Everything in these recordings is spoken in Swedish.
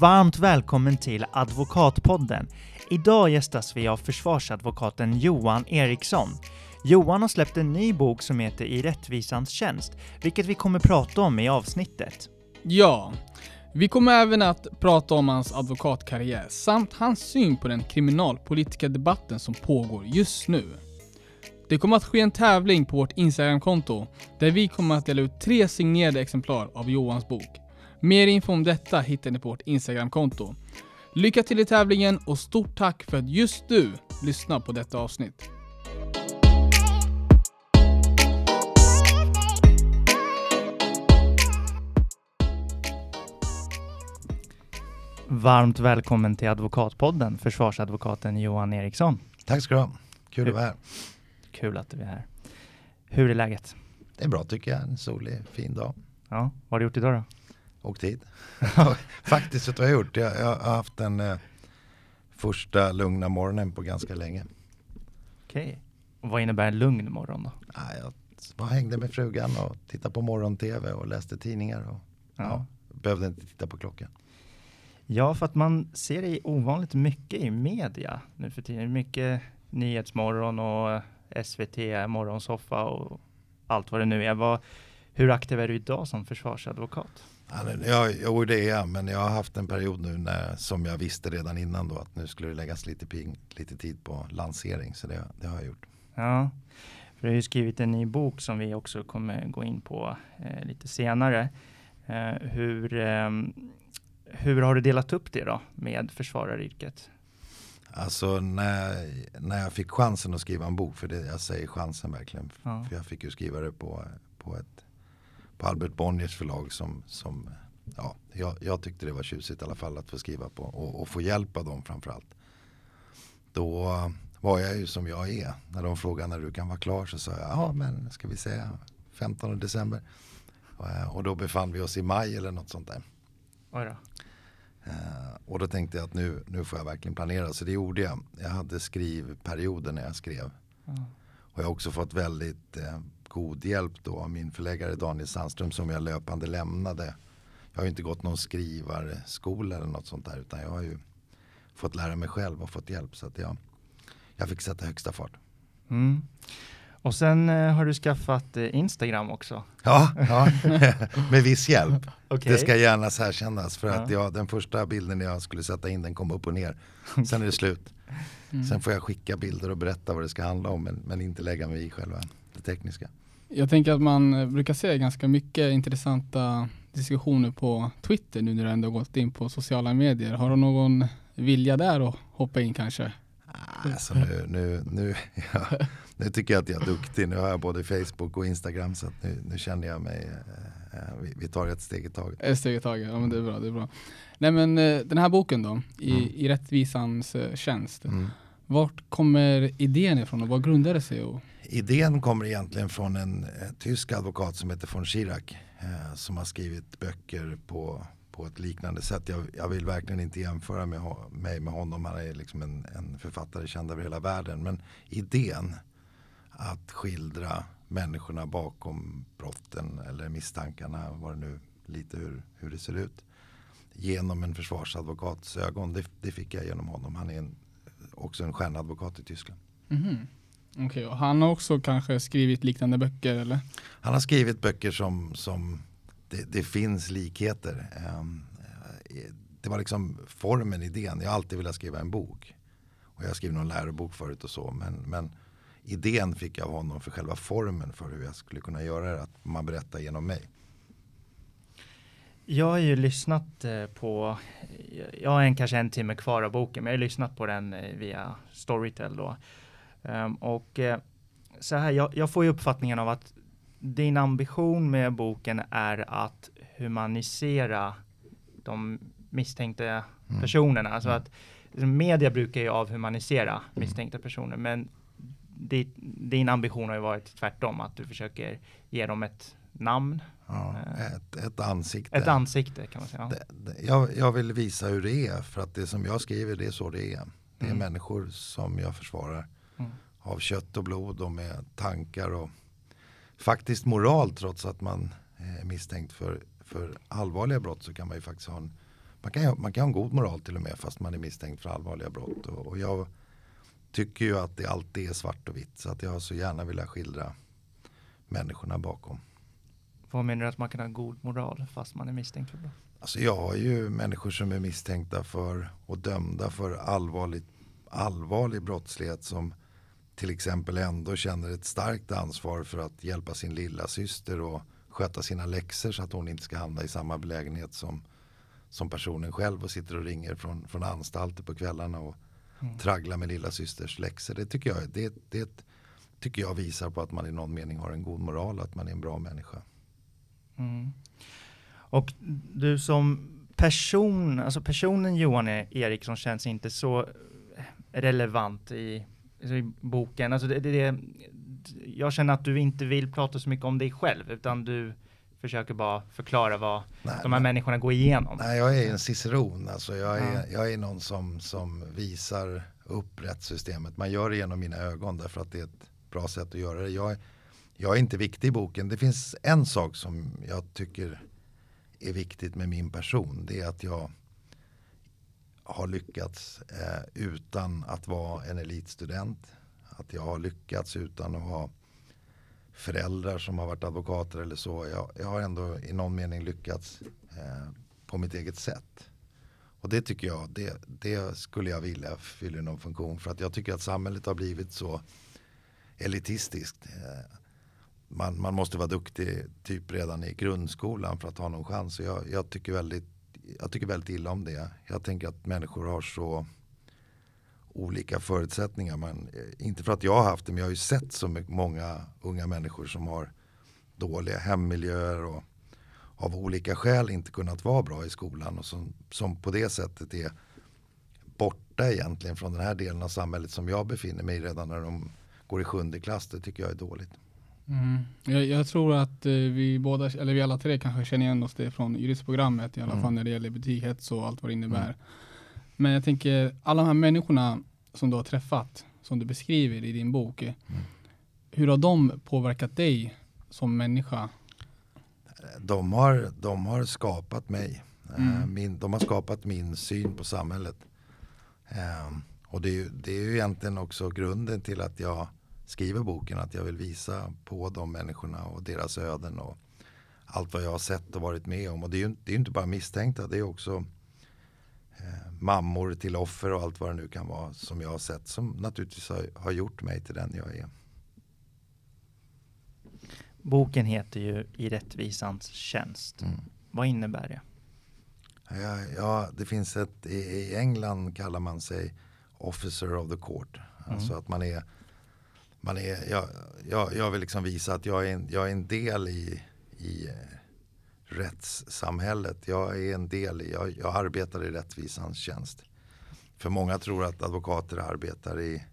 Varmt välkommen till Advokatpodden. Idag gästas vi av försvarsadvokaten Johan Eriksson. Johan har släppt en ny bok som heter I rättvisans tjänst, vilket vi kommer prata om i avsnittet. Ja, vi kommer även att prata om hans advokatkarriär samt hans syn på den kriminalpolitiska debatten som pågår just nu. Det kommer att ske en tävling på vårt Instagramkonto där vi kommer att dela ut tre signerade exemplar av Johans bok. Mer info om detta hittar ni på vårt Instagramkonto. Lycka till i tävlingen och stort tack för att just du lyssnar på detta avsnitt. Varmt välkommen till Advokatpodden, försvarsadvokaten Johan Eriksson. Tack ska du ha. Kul att vara här. Kul att du är här. Hur är läget? Det är bra tycker jag. En solig, fin dag. Ja, vad har du gjort idag då? Åkt hit. Faktiskt du vad jag har gjort? Jag, jag har haft den eh, första lugna morgonen på ganska länge. Okej. Och vad innebär en lugn morgon då? Ja, jag bara hängde med frugan och tittade på morgon-tv och läste tidningar. Och, Ja. ja. behövde inte titta på klockan. Ja, för att man ser dig ovanligt mycket i media nu för tiden. Mycket Nyhetsmorgon och SVT, Morgonsoffa och allt vad det nu är. Vad, hur aktiv är du idag som försvarsadvokat? Ja, jo det är jag, men jag har haft en period nu när, som jag visste redan innan då att nu skulle det läggas lite, ping, lite tid på lansering. Så det, det har jag gjort. Ja, för du har ju skrivit en ny bok som vi också kommer gå in på eh, lite senare. Eh, hur, ehm, hur har du delat upp det då med försvararyrket? Alltså när, när jag fick chansen att skriva en bok, för det, jag säger chansen verkligen. Ja. För jag fick ju skriva det på, på, ett, på Albert Bonniers förlag som, som ja, jag, jag tyckte det var tjusigt i alla fall att få skriva på och, och få hjälp av dem framförallt. Då var jag ju som jag är. När de frågade när du kan vara klar så sa jag, ja men ska vi säga 15 december. Och, och då befann vi oss i maj eller något sånt där. Då. Eh, och då tänkte jag att nu, nu får jag verkligen planera. Så det gjorde jag. Jag hade skrivperioder när jag skrev. Ja. Och jag har också fått väldigt eh, god hjälp då av min förläggare Daniel Sandström som jag löpande lämnade. Jag har ju inte gått någon skrivarskola eller något sånt där utan jag har ju fått lära mig själv och fått hjälp. Så att jag, jag fick sätta högsta fart. Mm. Och sen eh, har du skaffat eh, Instagram också. Ja, ja. med viss hjälp. Okej. Det ska gärna särkännas för att Ja. jag, den första bilden jag skulle sätta in den kom upp och ner. Sen är det slut. Mm. Sen får jag skicka bilder och berätta vad det ska handla om men, men inte lägga mig i själva det tekniska. Jag tänker att man eh, brukar se ganska mycket intressanta diskussioner på Twitter nu när du ändå gått in på sociala medier. Har du någon vilja där att hoppa in kanske? Alltså nu, nu, nu, ja, nu tycker jag att jag är duktig. Nu har jag både Facebook och Instagram så att nu, nu känner jag mig, eh, eh, vi, vi tar ett steg i taget. Ett steg i taget, ja men det är bra. Det är bra. Nej men den här boken då, i, Mm. i rättvisans tjänst. Mm. Vart kommer idén ifrån och vad grundar det sig? Och, Idén kommer egentligen från en eh, tysk advokat som heter von Schirach eh, som har skrivit böcker på, på ett liknande sätt. Jag, jag vill verkligen inte jämföra med, mig med honom. Han är liksom en, en författare känd över hela världen. Men idén att skildra människorna bakom brotten eller misstankarna, vad det nu lite hur, hur det ser ut. Genom en försvarsadvokats ögon, det, det fick jag genom honom. Han är en, också en stjärnadvokat i Tyskland. Mhm. Okej, och han har också kanske skrivit liknande böcker eller? Han har skrivit böcker som, som det, det finns likheter. Ehm, eh, det var liksom formen, idén. Jag har alltid velat skriva en bok. Och jag har skrivit någon lärobok förut och så. Men, men idén fick jag av honom för själva formen för hur jag skulle kunna göra det. Att man berättar genom mig. Jag har ju lyssnat eh, på, jag har en, kanske en timme kvar av boken, men jag har lyssnat på den eh, via Storytel då. Ehm, och eh, så här, jag, jag får ju uppfattningen av att din ambition med boken är att humanisera de misstänkta Mm. personerna. Alltså Mm. att liksom, media brukar ju avhumanisera misstänkta personer, men di- din ambition har ju varit tvärtom, att du försöker ge dem ett namn, Ja, Eh. ett, ett ansikte. ett ansikte kan man säga. Det, det, jag, jag vill visa hur det är. För att det som jag skriver det är så det är. Det är Mm. människor som jag försvarar. Mm. Av kött och blod och med tankar och faktiskt moral trots att man är misstänkt för, för allvarliga brott så kan man ju faktiskt ha en man, kan, man kan ha en god moral till och med fast man är misstänkt för allvarliga brott. Och, och jag tycker ju att det alltid är svart och vitt. Så att jag så gärna vill skildra människorna bakom. Vad menar du att man kan ha god moral fast man är misstänkt för brott? Alltså jag har ju människor som är misstänkta för och dömda för allvarlig, allvarlig brottslighet som till exempel ändå känner ett starkt ansvar för att hjälpa sin lilla syster och sköta sina läxor så att hon inte ska hamna i samma belägenhet som, som personen själv och sitter och ringer från, från anstalter på kvällarna och mm. tragglar med lilla systers läxor. Det tycker, jag, det, det tycker jag visar på att man i någon mening har en god moral, att man är en bra människa. Mm. Och du som person, alltså personen Johan Eriksson känns inte så relevant i, i boken. Alltså det, det, jag känner att du inte vill prata så mycket om dig själv, utan du försöker bara förklara vad nej, de här nej. människorna går igenom. Nej, jag är en ciceron. Alltså jag, är, ja. jag är någon som, som visar upp rättssystemet. Man gör det genom mina ögon därför att det är ett bra sätt att göra det. Jag, jag är inte viktig i boken. Det finns en sak som jag tycker är viktigt med min person. Det är att jag har lyckats eh, utan att vara en elitstudent. Att jag har lyckats utan att ha föräldrar som har varit advokater eller så. Jag, jag har ändå i någon mening lyckats eh, på mitt eget sätt. Och det tycker jag, det, det skulle jag vilja fylla någon funktion. För att jag tycker att samhället har blivit så elitistiskt. Eh, man, man måste vara duktig typ redan i grundskolan för att ha någon chans. Jag, jag, tycker väldigt, jag tycker väldigt illa om det. Jag tänker att människor har så olika förutsättningar. Man, eh, inte för att jag har haft det, men jag har ju sett så många unga människor som har dåliga hemmiljöer och av olika skäl inte kunnat vara bra i skolan och som, som på det sättet är borta egentligen från den här delen av samhället som jag befinner mig i redan när de går i sjunde klass. Det tycker jag är dåligt. Mm. Jag, jag, tror att eh, vi båda, eller vi alla tre kanske känner igen oss det från juristprogrammet i alla mm. fall när det gäller butikshets och allt vad det innebär. Mm. Men jag tänker, alla de här människorna som du har träffat, som du beskriver i din bok, mm. hur har de påverkat dig som människa? De har, de har skapat mig. Eh, mm. Min, de har skapat min syn på samhället. Och det är, det är ju egentligen också grunden till att jag skriver boken. Att jag vill visa på de människorna och deras öden och allt vad jag har sett och varit med om. Och det är ju det är inte bara misstänkta, det är också eh, mammor till offer och allt vad det nu kan vara som jag har sett som naturligtvis har, har gjort mig till den jag är. Boken heter ju I rättvisans tjänst. Mm. Vad innebär det? Ja, ja, det finns ett, i, England kallar man sig officer of the court. Mm. Alltså att man är, man är jag, jag, jag vill liksom visa att jag är en, jag är en del i, i eh, rättssamhället. Jag är en del i, jag, jag arbetar i rättvisans tjänst. För många tror att advokater arbetar i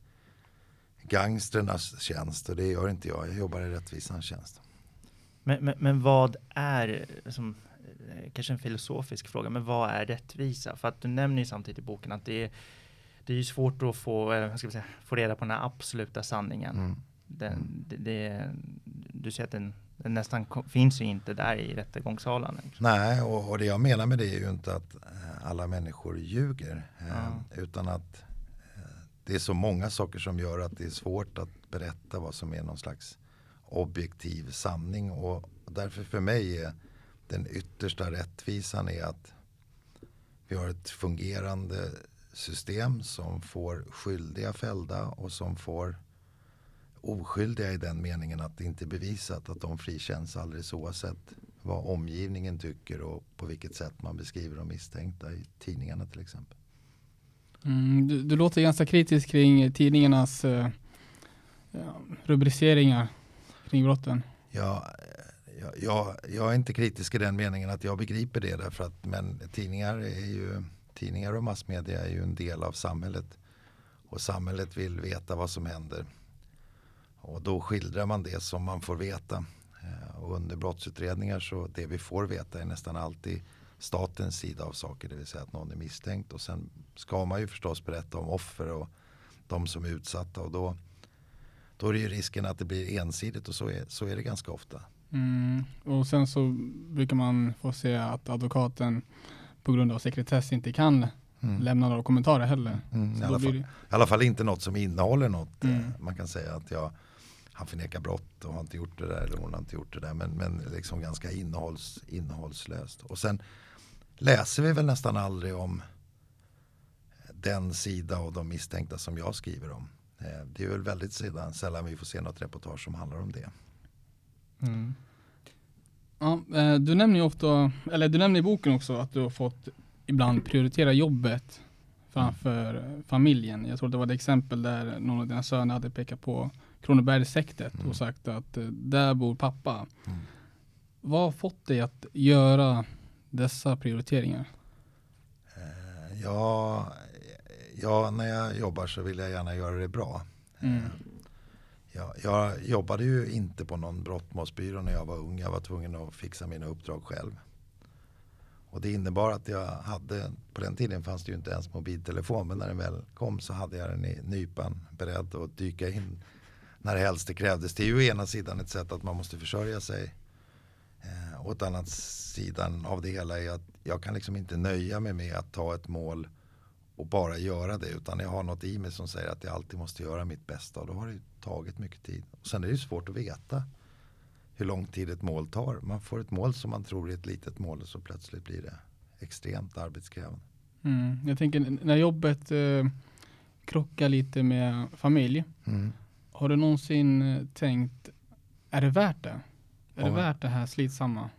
gangsternas tjänst och det gör inte jag. Jag jobbar i rättvisans tjänst. Men, men, men vad är, som, eh, kanske en filosofisk fråga, men vad är rättvisa? För att du nämner ju samtidigt i boken att det är det är ju svårt att få, eh, ska säga, få reda på den här absoluta sanningen. Mm. Den, det, det, du säger att den, den, nästan finns ju inte där i rättegångssalen. Nej, och, och, det jag menar med det är ju inte att eh, alla människor ljuger. Eh, utan att eh, det är så många saker som gör att det är svårt att berätta vad som är någon slags objektiv sanning. Och därför för mig är den yttersta rättvisan är att vi har ett fungerande system som får skyldiga fällda och som får oskyldiga i den meningen att det inte är bevisat att de frikänns alldeles oavsett vad omgivningen tycker och på vilket sätt man beskriver de misstänkta i tidningarna till exempel. Mm, du, du, låter ganska kritisk kring tidningarnas eh, rubriceringar kring brotten. Ja, jag, jag, jag, är inte kritisk i den meningen att jag begriper det därför att men tidningar är ju tidningar och massmedia är ju en del av samhället. Och samhället vill veta vad som händer. Och då skildrar man det som man får veta. Eh, och under brottsutredningar så det vi får veta är nästan alltid statens sida av saker. Det vill säga att någon är misstänkt. Och sen ska man ju förstås berätta om offer och de som är utsatta. Och då, då är det ju risken att det blir ensidigt och så är, så är det ganska ofta. Mm. Och sen så brukar man få se att advokaten på grund av sekretess inte kan Mm. lämna några kommentarer heller. Mm, i, alla fall, det- I alla fall inte något som innehåller något. Mm. Eh, Man kan säga att jag, han förnekar brott och har inte gjort det där eller hon har inte gjort det där. Men, men liksom ganska innehålls, innehållslöst. Och sen läser vi väl nästan aldrig om den sida av de misstänkta som jag skriver om. Eh, Det är väl väldigt sällan vi får se något reportage som handlar om det. Mm. Ja, eh, du nämner ju ofta, eller du nämner i boken också att du har fått ibland prioritera jobbet framför familjen. Jag tror det var ett exempel där någon av dina söner hade pekat på Kronobergshäktet Mm. och sagt att eh, där bor pappa. Mm. Vad har fått dig att göra dessa prioriteringar? Eh, Ja, ja, när jag jobbar så vill jag gärna göra det bra. Mm. Jag, jag jobbade ju inte på någon brottmålsbyrå när jag var ung. Jag var tvungen att fixa mina uppdrag själv. Och det innebar att jag hade, på den tiden fanns det ju inte ens mobiltelefon, men när den väl kom så hade jag den i nypan beredd att dyka in när helst det krävdes. Det är ju å ena sidan ett sätt att man måste försörja sig. Eh, och ett annat sidan av det hela är att jag kan liksom inte nöja mig med att ta ett mål och bara göra det. Utan jag har något i mig som säger att jag alltid måste göra mitt bästa. Och då har det ju tagit mycket tid. Och sen är det ju svårt att veta hur lång tid ett mål tar. Man får ett mål som man tror är ett litet mål och så plötsligt blir det extremt arbetskrävande. Mm. Jag tänker när jobbet eh, krockar lite med familj. Mm. Har du någonsin eh, tänkt, är det värt det? Är det Ja. värt det här slitsamma?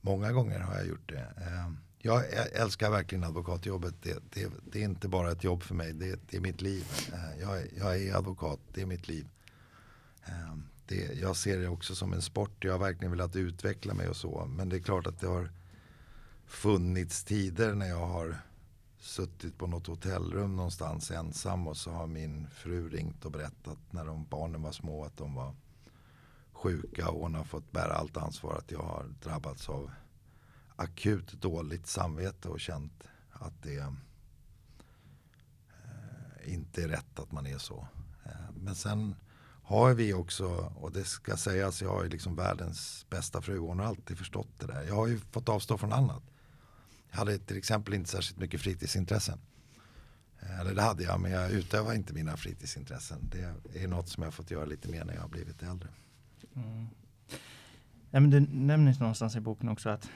Många gånger har jag gjort det. Eh, jag älskar verkligen advokatjobbet. Det, det, det är inte bara ett jobb för mig, det, det är mitt liv. Eh, jag, är- jag är advokat, det är mitt liv. Eh, det, jag ser det också som en sport. Jag har verkligen velat utveckla mig och så. Men det är klart att det har funnits tider när jag har suttit på något hotellrum någonstans ensam och så har min fru ringt och berättat när de barnen var små att de var sjuka och hon har fått bära allt ansvar att jag har drabbats av akut dåligt samvete och känt att det eh, inte är rätt att man är så. Eh, men sen har vi också, och det ska sägas, jag har ju liksom världens bästa fru. Hon har alltid förstått det där. Jag har ju fått avstå från annat. Jag hade till exempel inte särskilt mycket fritidsintressen. Eh, eller det hade jag, men jag utövar inte mina fritidsintressen. Det är något som jag har fått göra lite mer när jag har blivit äldre. Mm. Ja, men du nämner någonstans i boken också att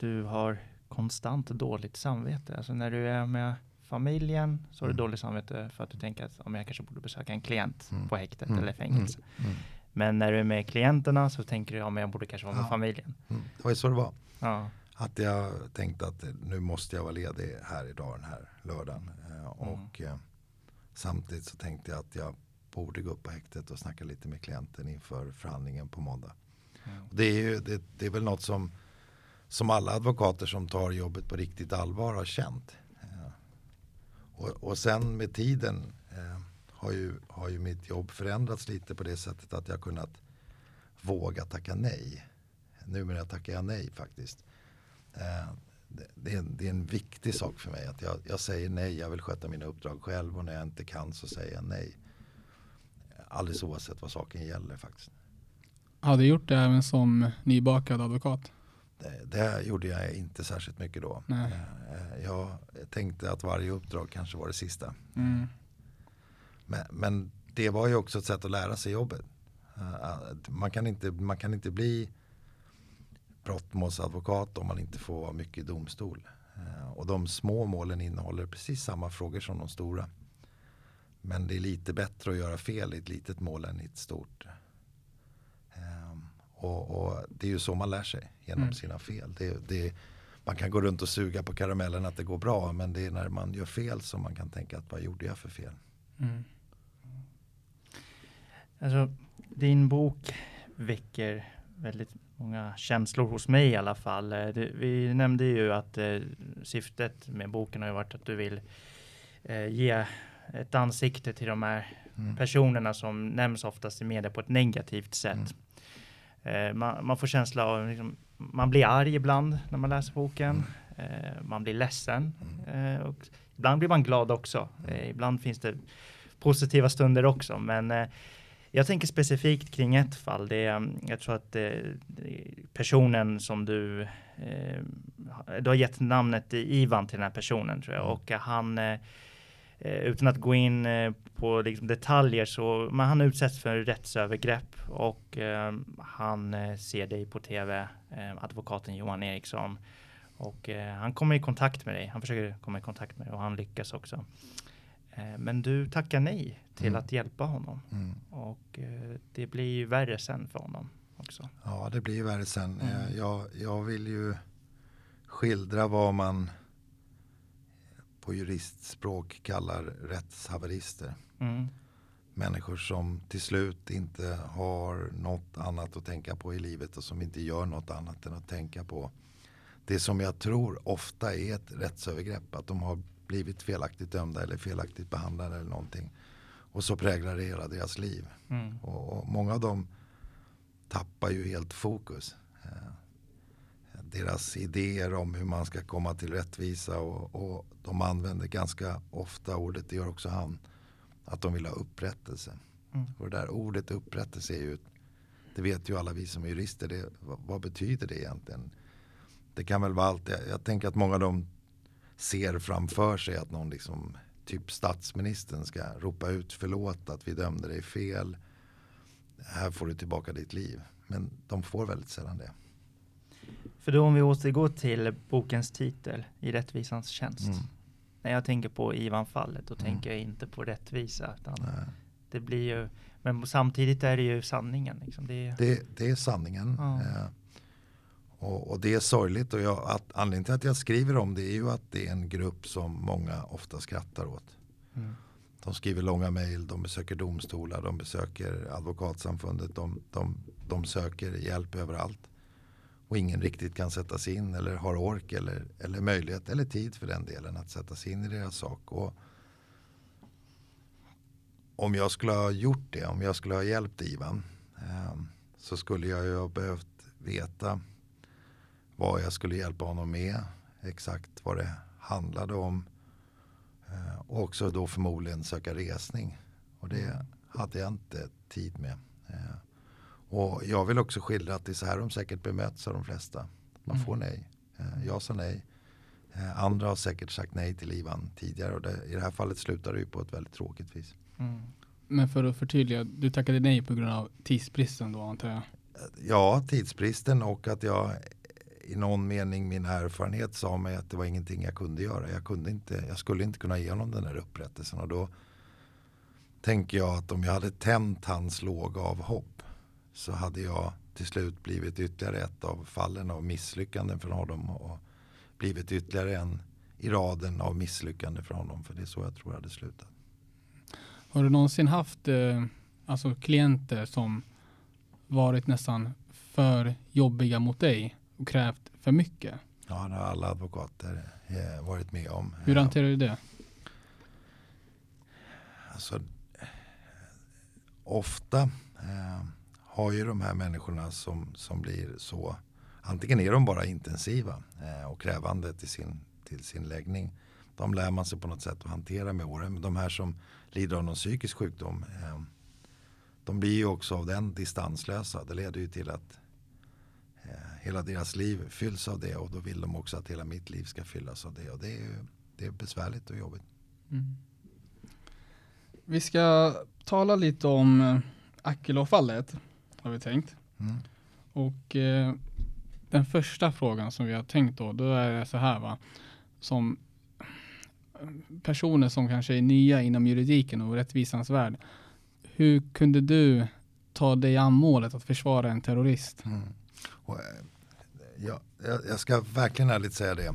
du har konstant dåligt samvete. Alltså när du är med familjen så har du Mm. dåligt samvete för att du tänker att om jag kanske borde besöka en klient Mm. på häktet Mm. eller fängelse. Mm. Men när du är med klienterna så tänker du, ja men jag borde kanske vara med Ja. familjen. Mm. Det var ju så det var. Ja. Att jag tänkte att eh, nu måste jag vara ledig här idag den här lördagen. Eh, Och eh, samtidigt så tänkte jag att jag borde gå upp på häktet och snacka lite med klienten inför förhandlingen på måndag. Mm. Det är, ju, det, det är väl något som, som alla advokater som tar jobbet på riktigt allvar har känt. Eh, och, och sen med tiden eh, har, ju, har ju mitt jobb förändrats lite på det sättet att jag kunnat våga tacka nej. Numera tackar jag nej faktiskt. Eh, det, det, är en, det är en viktig sak för mig att jag, jag säger nej, jag vill sköta mina uppdrag själv och när jag inte kan så säger jag nej. Alldeles oavsett vad saken gäller faktiskt. Har du gjort det även som nybakad advokat? Det, det gjorde jag inte särskilt mycket då. Nej. Eh, Jag tänkte att varje uppdrag kanske var det sista. Mm. Men, men det var ju också ett sätt att lära sig jobbet. Eh, Man kan inte, man kan inte bli brottmålsadvokat om man inte får vara mycket i domstol. Eh, Och de små målen innehåller precis samma frågor som de stora. Men det är lite bättre att göra fel i ett litet mål än i ett stort. Och, och det är ju så man lär sig genom Mm. sina fel. Det, det, man kan gå runt och suga på karamellen att det går bra men det är när man gör fel som man kan tänka att vad gjorde jag för fel? Mm. Alltså, din bok väcker väldigt många känslor hos mig i alla fall. Eh, vi nämnde ju att eh, syftet med boken har varit att du vill eh, ge ett ansikte till de här Mm. personerna som nämns oftast i media på ett negativt sätt. Eh, man, man får känsla av, liksom, man blir arg ibland när man läser boken. Eh, man blir ledsen. Eh, och ibland blir man glad också. Eh, ibland finns det positiva stunder också. Men eh, jag tänker specifikt kring ett fall. Det är, mm, jag tror att eh, personen som du eh, du har gett namnet Ivan till den här personen tror jag Mm. och han eh, eh, utan att gå in eh, på liksom, detaljer så men han utsätts för rättsövergrepp och eh, han eh, ser dig på tv, eh, advokaten Johan Eriksson och eh, han kommer i kontakt med dig. Han försöker komma i kontakt med dig och han lyckas också. Eh, men du tackar nej till Mm. att hjälpa honom Mm. och eh, det blir ju värre sen för honom också. Ja, det blir värre sen. Mm. Eh, Jag, jag vill ju skildra vad man på juristspråk kallar rättshaverister. Mm. Människor som till slut inte har något annat att tänka på i livet och som inte gör något annat än att tänka på det som jag tror ofta är ett rättsövergrepp. Att de har blivit felaktigt dömda eller felaktigt behandlade eller någonting. Och så präglar det hela deras liv. Mm. Och, och många av dem tappar ju helt fokus. Deras idéer om hur man ska komma till rättvisa och, och de använder ganska ofta ordet, det gör också han, att de vill ha upprättelse. Mm. Och det där ordet upprättelse är ju, det vet ju alla vi som är jurister, det, vad, vad betyder det egentligen? Det kan väl vara allt, jag, jag tänker att många av dem ser framför sig att någon liksom, typ statsministern ska ropa ut förlåt att vi dömde dig fel. Här får du tillbaka ditt liv. Men de får väldigt sällan det. För då om vi återgår till bokens titel, I rättvisans tjänst. Mm. När jag tänker på Ivan-fallet, då Mm. tänker jag inte på rättvisa. Det blir ju, men samtidigt är det ju sanningen. Liksom. Det är, Det, det är sanningen. Ja. Eh, och, och det är sorgligt. Och jag, att, anledningen till att jag skriver om det är ju att det är en grupp som många ofta skrattar åt. mm. De skriver långa mejl, de besöker domstolar, de besöker advokatsamfundet, de, de, de söker hjälp överallt. Och ingen riktigt kan sätta sig in eller har ork eller, eller möjlighet eller tid för den delen att sätta sig in i deras sak. Och om jag skulle ha gjort det, om jag skulle ha hjälpt Ivan eh, så skulle jag ju ha behövt veta vad jag skulle hjälpa honom med, exakt vad det handlade om. Eh, och också då förmodligen söka resning. Och det hade jag inte tid med. Eh, och jag vill också skildra att det är så här de säkert bemöts av de flesta. Man Mm. får nej. Eh, jag sa nej. Eh, andra har säkert sagt nej till Ivan tidigare. Och det, i det här fallet slutar det ju på ett väldigt tråkigt vis. Mm. Men för att förtydliga, du tackade nej på grund av tidsbristen då antar jag? Ja, tidsbristen och att jag i någon mening min erfarenhet sa mig att det var ingenting jag kunde göra. Jag, kunde inte, jag skulle inte kunna ge honom den där upprättelsen. Och då tänker jag att om jag hade tänt hans låga av hopp så hade jag till slut blivit ytterligare ett av fallen av misslyckanden för honom och blivit ytterligare en i raden av misslyckanden för honom. För det är så jag tror det hade slutat. Har du någonsin haft eh, alltså klienter som varit nästan för jobbiga mot dig och krävt för mycket? Ja, det har alla advokater eh, varit med om. Hur Eh, hanterar du det? Alltså, ofta eh, har ju de här människorna som, som blir så, antingen är de bara intensiva eh, och krävande till sin, till sin läggning. De lär man sig på något sätt att hantera med åren. Men de här som lider av någon psykisk sjukdom, eh, de blir ju också av den distanslösa. Det leder ju till att eh, hela deras liv fylls av det och då vill de också att hela mitt liv ska fyllas av det. Och det är, ju, det är besvärligt och jobbigt. Mm. Vi ska tala lite om eh, Akilov-fallet, har vi tänkt. Mm. Och eh, den första frågan som vi har tänkt då, då är det så här va. Som personer som kanske är nya inom juridiken och rättvisans värld. Hur kunde du ta dig an målet att försvara en terrorist? Mm. Och, eh, jag, jag jag ska verkligen ärligt säga det.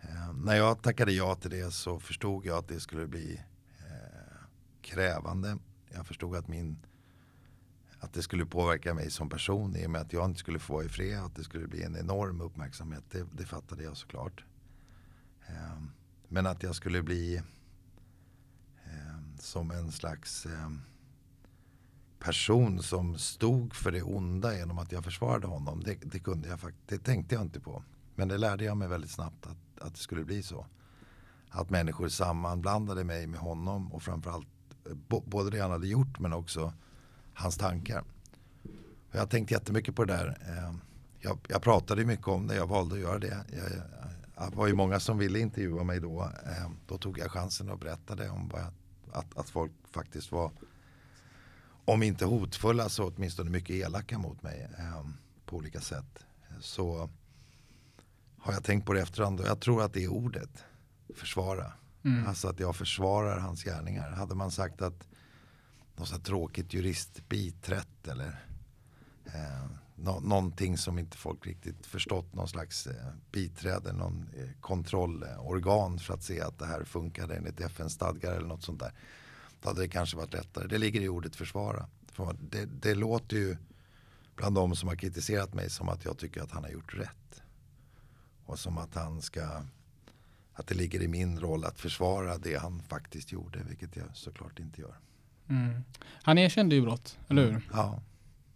Eh, när jag tackade ja till det så förstod jag att det skulle bli eh, krävande. Jag förstod att, min, att det skulle påverka mig som person i och med att jag inte skulle få vara i fred. Att det skulle bli en enorm uppmärksamhet. Det, det fattade jag såklart. Eh, men att jag skulle bli eh, som en slags eh, person som stod för det onda genom att jag försvarade honom. Det, det, kunde jag det tänkte jag inte på. Men det lärde jag mig väldigt snabbt att, att det skulle bli så. Att människor sammanblandade mig med honom och framförallt eh, både det han hade gjort men också hans tankar. Jag har tänkt jättemycket på det där. Eh, jag, jag pratade mycket om det, jag valde att göra det. Jag, det var ju många som ville intervjua mig då. Eh, då tog jag chansen och berättade om vad, att, att folk faktiskt var, om inte hotfulla så åtminstone mycket elaka mot mig eh, på olika sätt. Så har jag tänkt på det efterhand och jag tror att det är ordet, försvara. Mm. Alltså att jag försvarar hans gärningar. Hade man sagt att något så tråkigt juristbiträtt eller eh, nå någonting som inte folk riktigt förstått. Någon slags eh, biträde, någon eh, kontrollorgan för att se att det här funkade enligt FNs stadgar eller något sånt där. Då hade det kanske varit lättare. Det ligger i ordet försvara. För det, det låter ju bland de som har kritiserat mig som att jag tycker att han har gjort rätt. Och som att han ska att det ligger i min roll att försvara det han faktiskt gjorde, vilket jag såklart inte gör. Mm. Han erkände ju brott, eller hur? Ja.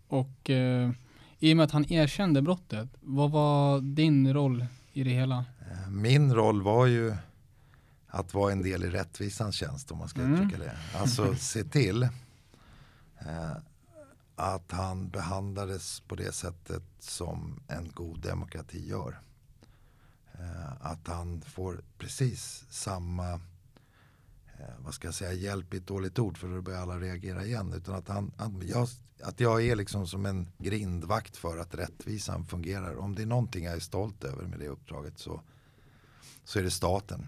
Och eh, i och med att han erkände brottet, vad var din roll i det hela? Eh, min roll var ju att vara en del i rättvisans tjänst om man ska mm. uttrycka det. Alltså se till eh, att han behandlades på det sättet som en god demokrati gör. Eh, att han får precis samma vad ska jag säga, hjälp i ett dåligt ord för då börjar alla reagera igen. Utan att, han, att, jag, att jag är liksom som en grindvakt för att rättvisan fungerar. Om det är någonting jag är stolt över med det uppdraget så, så är det staten.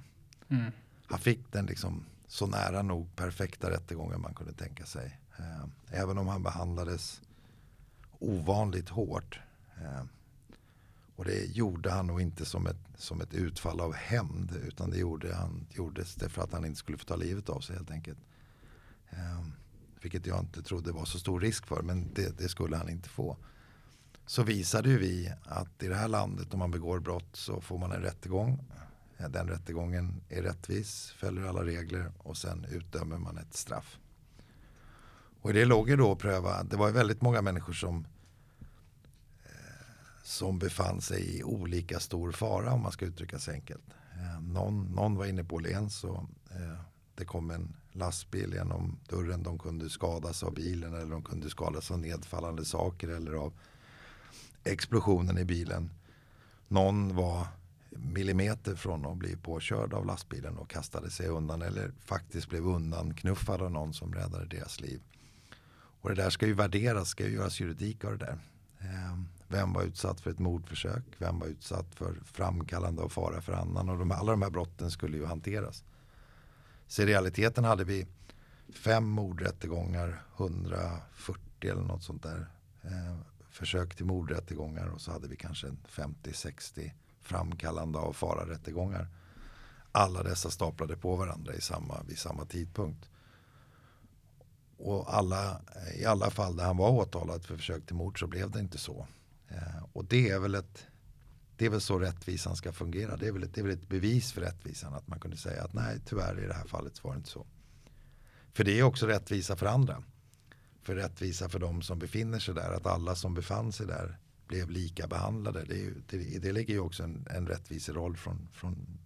Mm. Han fick den liksom så nära nog perfekta rättegången man kunde tänka sig. Eh, även om han behandlades ovanligt hårt. Och det gjorde han nog inte som ett, som ett utfall av hämnd. Utan det gjorde han, gjordes det för att han inte skulle få ta livet av sig helt enkelt. Eh, vilket jag inte trodde var så stor risk för. Men det, det skulle han inte få. Så visade ju vi att i det här landet om man begår brott så får man en rättegång. Den rättegången är rättvis, följer alla regler och sen utdömer man ett straff. Och i det låg ju då att pröva, det var ju väldigt många människor som som befann sig i olika stor fara om man ska uttrycka sig enkelt. Eh, någon, någon var inne på Åhléns och eh, det kom en lastbil genom dörren. De kunde skadas av bilen eller de kunde skadas av nedfallande saker eller av explosionen i bilen. Någon var millimeter från att bli påkörd av lastbilen och kastade sig undan eller faktiskt blev undanknuffad av någon som räddade deras liv. Och det där ska ju värderas, ska ju göras juridik av det där. Eh, vem var utsatt för ett mordförsök? Vem var utsatt för framkallande av fara för annan? Och de, alla de här brotten skulle ju hanteras. Så i realiteten hade vi fem mordrättegångar, 140 eller något sånt där. Eh, försök till mordrättegångar och så hade vi kanske 50-60 framkallande av fara-rättegångar. Alla dessa staplade på varandra i samma, vid samma tidpunkt. Och alla, i alla fall där han var åtalad för försök till mord så blev det inte så. Eh, och det är väl ett det är väl så rättvisan ska fungera. Det är, väl ett, det är väl ett bevis för rättvisan att man kunde säga att nej tyvärr i det här fallet så var det inte så. För det är också rättvisa för andra. För rättvisa för de som befinner sig där. Att alla som befann sig där blev lika behandlade. Det, är, det, det ligger ju också en, en rättviseroll från, från,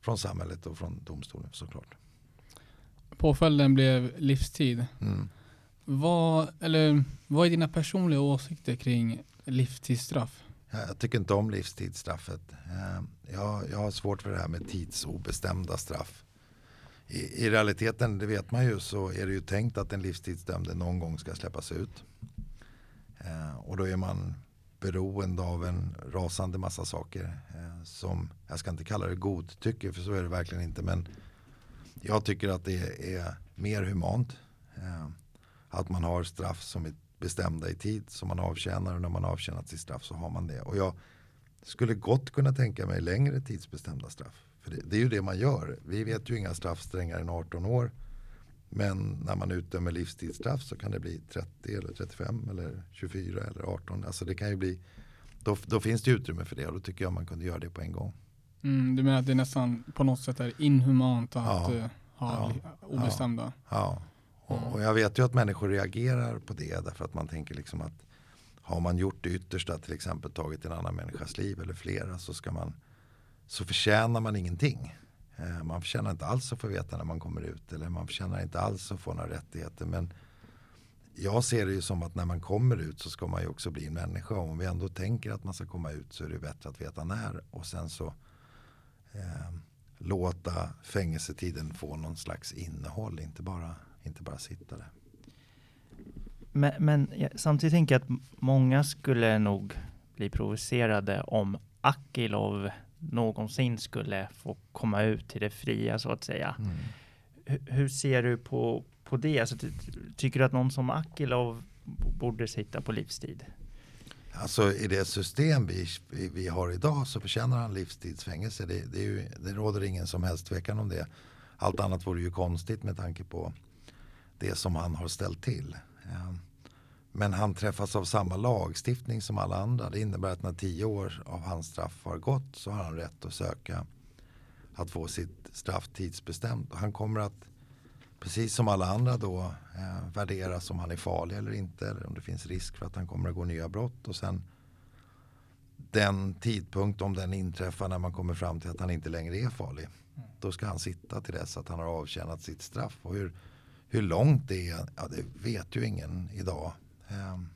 från samhället och från domstolen såklart. Påföljden blev livstid. Mm. Vad, eller, vad är dina personliga åsikter kring livstidsstraff? Jag tycker inte om livstidsstraffet. Eh, jag, jag har svårt för det här med tidsobestämda straff. I, I, realiteten, det vet man ju, så är det ju tänkt att en livstidsdömde någon gång ska släppas ut. Eh, och då är man beroende av en rasande massa saker. Eh, som, jag ska inte kalla det godtycke, för så är det verkligen inte. Men jag tycker att det är mer humant. Eh, att man har straff som är bestämda i tid som man avtjänar och när man avtjänat sitt straff så har man det. Och jag skulle gott kunna tänka mig längre tidsbestämda straff. För det, det, är ju det man gör. Vi vet ju inga straff strängare än 18 år. Men när man utdömer livstidsstraff så kan det bli 30 eller 35 eller 24 eller 18. Alltså det kan ju bli, då, då finns det utrymme för det och då tycker jag man kunde göra det på en gång. Mm, du menar att det nästan på något sätt är inhumant att ja, uh, ha ja, obestämda? Ja. Och, och, jag vet ju att människor reagerar på det därför att man tänker liksom att har man gjort det yttersta, till exempel tagit en annan människas liv eller flera så ska man så förtjänar man ingenting. Eh, man förtjänar inte alls att få veta när man kommer ut eller man förtjänar inte alls att få några rättigheter. Men jag ser det ju som att när man kommer ut så ska man ju också bli en människa. Och Om vi ändå tänker att man ska komma ut så är det bättre att veta när. Och sen så eh, låta fängelsetiden få någon slags innehåll. Inte bara, inte bara sitta där. Men, men samtidigt tänker jag att många skulle nog bli provocerade om Akilov någonsin skulle få komma ut till det fria så att säga. Mm. Hur ser du på, på det? Alltså, tycker du att någon som Akilov borde sitta på livstid? Alltså i det system vi, vi har idag så förtjänar han livstidsfängelse. Det, det, ju, det råder ingen som helst tvekan om det. Allt annat vore ju konstigt med tanke på det som han har ställt till. Eh, men han träffas av samma lagstiftning som alla andra. Det innebär att när tio år av hans straff har gått så har han rätt att söka att få sitt straff tidsbestämt. Han kommer att, precis som alla andra då, eh, värderas om han är farlig eller inte. Eller om det finns risk för att han kommer att gå nya brott. Och sen den tidpunkt, om den inträffar när man kommer fram till att han inte längre är farlig. Då ska han sitta till dess att han har avtjänat sitt straff. Och hur, hur långt det är, ja, det vet ju ingen idag. Ehm,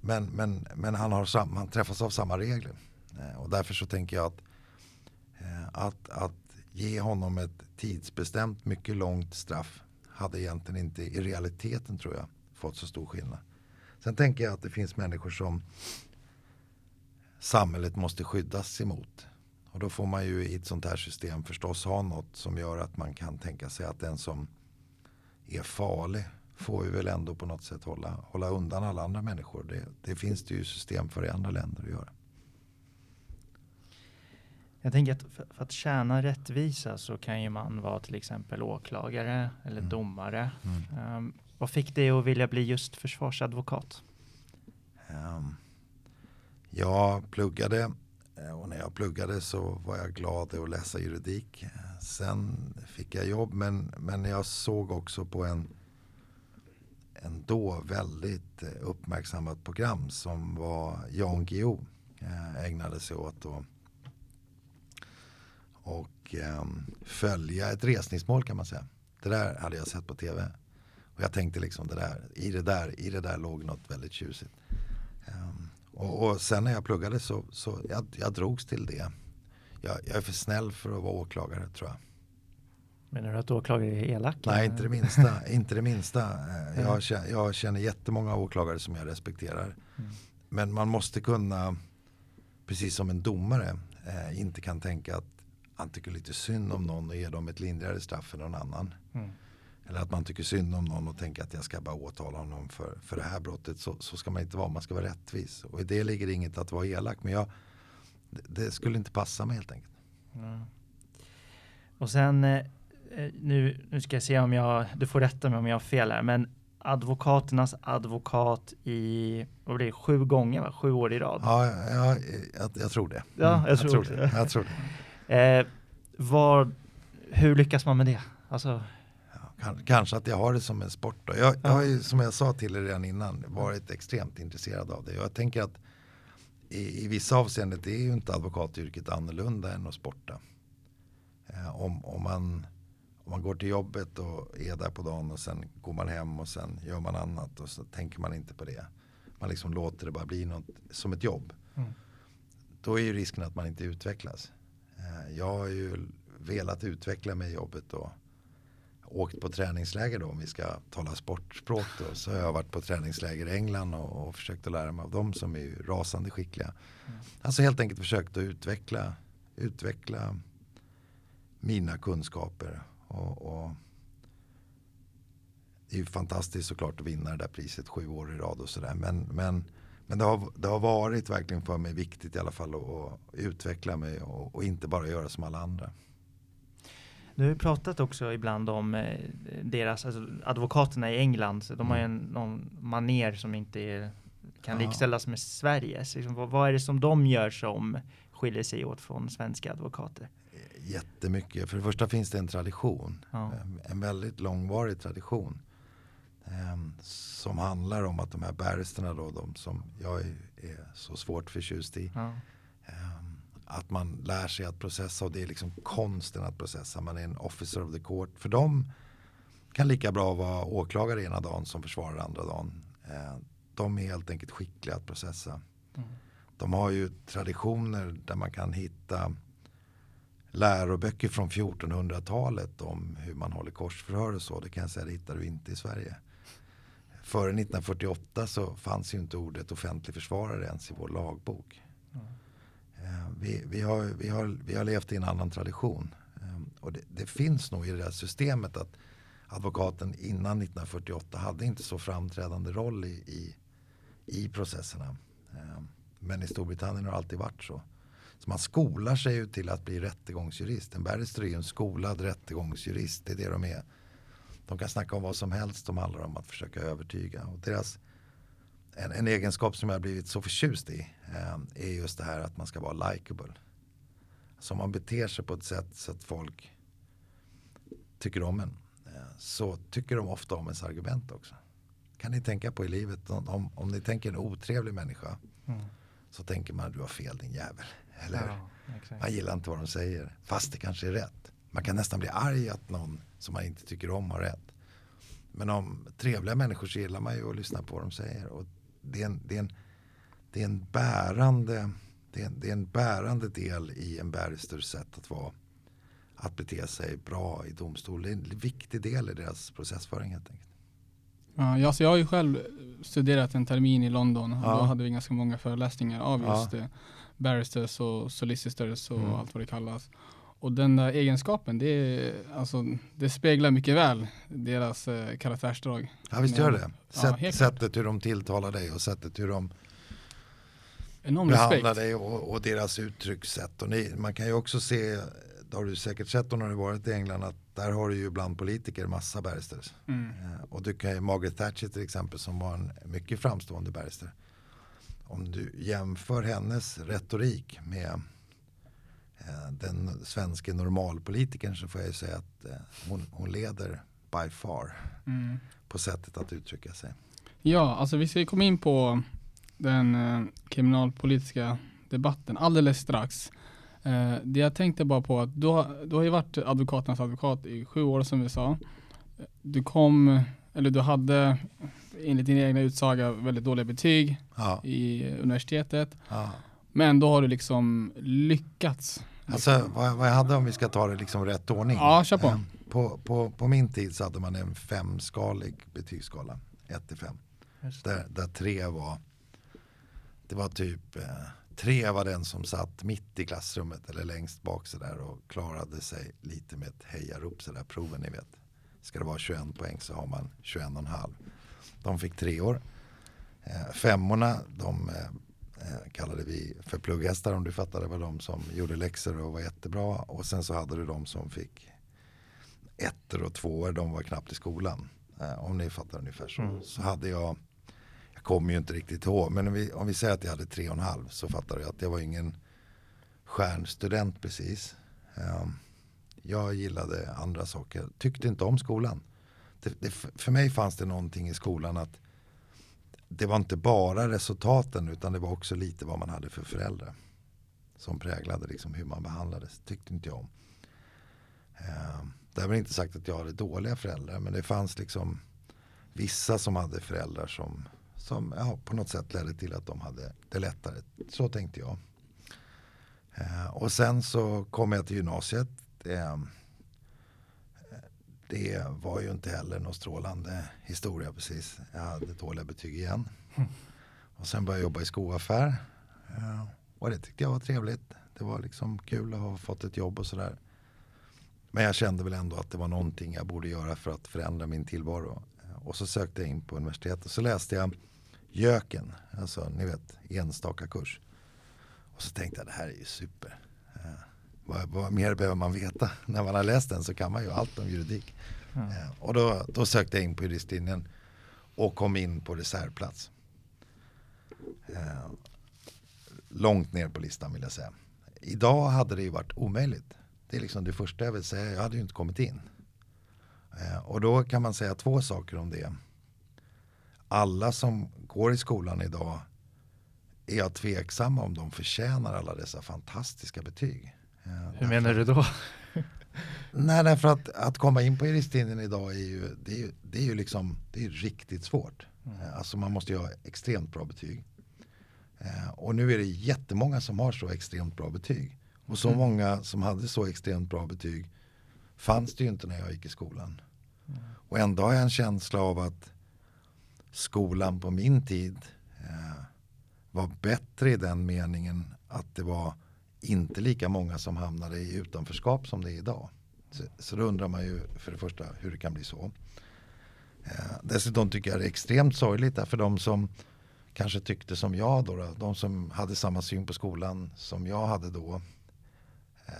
men, men, men han, har sam, han träffas av samma regler. Eh, och därför så tänker jag att, eh, att, att ge honom ett tidsbestämt mycket långt straff hade egentligen inte i realiteten tror jag fått så stor skillnad. Sen tänker jag att det finns människor som samhället måste skyddas emot. Och då får man ju i ett sånt här system förstås ha något som gör att man kan tänka sig att den som är farlig får vi väl ändå på något sätt hålla, hålla undan alla andra människor. Det, det finns det ju system för i andra länder att göra. Jag tänker att för, för, att tjäna rättvisa så kan ju man vara till exempel åklagare eller mm. domare. Mm. Um, vad fick dig att vilja bli just försvarsadvokat? Um, jag pluggade eh, och när jag pluggade så var jag glad att läsa juridik. Sen fick jag jobb men, men jag såg också på en då väldigt eh, uppmärksammat program som var Jan Guillou eh, ägnade sig åt. Och, och um, följa ett resningsmål kan man säga. Det där hade jag sett på tv. Och jag tänkte liksom det där, i det där, i det där låg något väldigt tjusigt. Um, och, och, sen när jag pluggade så, så jag, jag drogs till det. Jag, jag är för snäll för att vara åklagare tror jag. Menar du att åklagare är elak? Nej, inte det minsta. inte det minsta. Jag, känner, jag känner jättemånga åklagare som jag respekterar. Mm. Men man måste kunna, precis som en domare, eh, inte kan tänka att han tycker lite synd om någon och ger dem ett lindrigare straff än någon annan. Mm. Eller att man tycker synd om någon och tänker att jag ska bara åtala honom för, för det här brottet. Så, så ska man inte vara, man ska vara rättvis. Och i det ligger inget att vara elak. Men jag, det, det skulle inte passa mig helt enkelt. Mm. Och sen eh, Eh, nu, nu ska jag se om jag, du får rätta mig om jag har fel här, men advokaternas advokat i, vad blir det, sju gånger, va? sju år i rad? Ja, ja jag, jag tror det. Ja, jag, mm, jag tror, det. Jag tror det. Eh, var, hur lyckas man med det? Alltså... Ja, kanske att jag har det som en sport. Då. Jag, jag har ju, som jag sa till er redan innan, varit extremt intresserad av det. Jag tänker att i, i vissa avseenden är ju inte advokatyrket annorlunda än att sporta. Eh, om, om man om man går till jobbet och är där på dagen och sen går man hem och sen gör man annat och så tänker man inte på det. Man liksom låter det bara bli något som ett jobb. Mm. Då är ju risken att man inte utvecklas. Eh, jag har ju velat utveckla mig i jobbet och åkt på träningsläger då om vi ska tala sportspråk då. Så har jag varit på träningsläger i England och, och försökt att lära mig av dem som är rasande skickliga. Mm. Alltså helt enkelt försökt att utveckla, utveckla mina kunskaper och, och det är ju fantastiskt såklart att vinna det där priset sju år i rad och sådär. Men, men, men det, har, det har varit verkligen för mig viktigt i alla fall att, att utveckla mig och, och, inte bara göra som alla andra. Du har pratat också ibland om eh, deras, alltså advokaterna i England, så de mm. har ju en, någon maner som inte är, kan ja. likställas med Sveriges. Liksom, vad, vad är det som de gör som skiljer sig åt från svenska advokater? jättemycket. För det första finns det en tradition. Ja. En väldigt långvarig tradition. Um, som handlar om att de här barristerna då, de som jag är, är så svårt förtjust i. Ja. Um, att man lär sig att processa och det är liksom konsten att processa. Man är en officer of the court. För dem kan lika bra vara åklagare ena dagen som försvarare andra dagen. Eh, de är helt enkelt skickliga att processa. Mm. De har ju traditioner där man kan hitta läroböcker från 1400-talet om hur man håller korsförhör och så. Det kan jag säga, det hittar du inte i Sverige. Före 1948 så fanns ju inte ordet offentlig försvarare ens i vår lagbok. Mm. Eh, vi, vi, har, vi, har, vi har levt i en annan tradition. Ehm, och det, det, finns nog i det här systemet att advokaten innan 1948 hade inte så framträdande roll i, i, i processerna. Ehm, men i Storbritannien har det alltid varit så. Så man skolar sig ju till att bli rättegångsjurist. En barrister är ju en skolad rättegångsjurist. Det är det de är. De kan snacka om vad som helst som handlar om att försöka övertyga. Och deras, en, en egenskap som jag har blivit så förtjust i eh, är just det här att man ska vara likable. Så om man beter sig på ett sätt så att folk tycker om en eh, så tycker de ofta om ens argument också. Kan ni tänka på i livet om, om ni tänker en otrevlig människa mm. så tänker man du har fel din jävel. Eller ja, Man gillar inte vad de säger. Fast det kanske är rätt. Man kan nästan bli arg att någon som man inte tycker om har rätt. Men om trevliga människor så gillar man ju att lyssna på vad de säger. Och det, är en, det, är en, det, är en bärande, det, är det är en bärande del i en barristers sätt att vara. Att bete sig bra i domstol. Det är en viktig del i deras processföring helt enkelt. Ja, jag, jag har ju själv studerat en termin i London. Och ja. Då hade vi ganska många föreläsningar av just ja. det barristers och solicitors och mm. allt vad det kallas. Och den där egenskapen, det, alltså, det speglar mycket väl deras eh, karaktärsdrag. Ja visst gör det. Sätt, ja, sättet hur de tilltalar dig och sättet hur de Enorm behandlar dig och, och, deras uttryckssätt. Och ni, man kan ju också se, det har du säkert sett om när du varit i England, att där har du ju bland politiker massa barristers. Mm. Eh, och du kan ju, Margaret Thatcher till exempel som var en mycket framstående barrister om du jämför hennes retorik med den svenska normalpolitikern så får jag säga att eh, hon, hon, leder by far mm. på sättet att uttrycka sig. Ja, alltså vi ska komma in på den eh, kriminalpolitiska debatten alldeles strax. Eh, det jag tänkte bara på att du har, du har ju varit advokaternas advokat i sju år som vi sa. Du kom, eller du hade enligt din egna utsaga väldigt dåliga betyg ja. i universitetet. Ja. Men då har du liksom lyckats. Alltså vad, vad jag hade om vi ska ta det liksom rätt ordning. Ja, kör på. Ehm, på, på, på min tid så hade man en femskalig betygsskala. 1 till 5. Där, där tre var, det var typ, eh, tre var den som satt mitt i klassrummet eller längst bak sådär och klarade sig lite med ett hejarop sådär, proven ni vet. Ska det vara 21 poäng så har man 21,5. De fick tre år. Eh, femmorna, de eh, eh, kallade vi för plugghästar om du fattar. Det var de som gjorde läxor och var jättebra. Och sen så hade du de som fick ettor och tvåor. De var knappt i skolan. Om ni fattar ungefär så. Mm. Så hade jag, jag kommer ju inte riktigt ihåg. Men om vi, om vi säger att jag hade tre och en halv så fattar du att jag var ingen stjärnstudent precis. Jag gillade andra saker. Tyckte inte om skolan det, det, för mig fanns det någonting i skolan att det var inte bara resultaten utan det var också lite vad man hade för föräldrar. Som präglade liksom hur man behandlades. tyckte inte jag om. Eh, väl inte sagt att jag hade dåliga föräldrar men det fanns liksom vissa som hade föräldrar som, som ja, på något sätt ledde till att de hade det lättare. Så tänkte jag. Eh, och sen så kom jag till gymnasiet. Eh, det var ju inte heller någon strålande historia precis. Jag hade dåliga betyg igen. Och sen började jag jobba i skoaffär. Eh, och det tyckte jag var trevligt. Det var liksom kul att ha fått ett jobb och sådär. Men jag kände väl ändå att det var någonting jag borde göra för att förändra min tillvaro. Och så sökte jag in på universitetet och så läste jag Jöken, alltså ni vet enstaka kurs. Och så tänkte jag det här är ju super eh, vad, vad, mer behöver man veta? När man har läst den så kan man ju allt om juridik. Mm. Eh, och då, då sökte jag in på juristlinjen och kom in på reservplats. Eh, långt ner på listan vill jag säga. Idag hade det ju varit omöjligt. Det är liksom det första jag vill säga. Jag hade ju inte kommit in. Eh, och då kan man säga två saker om det. Alla som går i skolan idag är jag tveksamma om de förtjänar alla dessa fantastiska betyg. Hur menar du då? Nej, därför att, att komma in på juristlinjen idag är ju, det är ju, det är ju liksom, det är riktigt svårt. Mm. Alltså man måste ju ha extremt bra betyg. Eh, och nu är det jättemånga som har så extremt bra betyg. Och så mm. många som hade så extremt bra betyg fanns det ju inte när jag gick i skolan. Mm. Och ändå har jag en känsla av att skolan på min tid eh, var bättre i den meningen att det var inte lika många som hamnade i utanförskap som det är idag. Så, så då undrar man ju för det första hur det kan bli så. Eh, dessutom tycker jag det är extremt sorgligt för de som kanske tyckte som jag då, då, de som hade samma syn på skolan som jag hade då. Eh,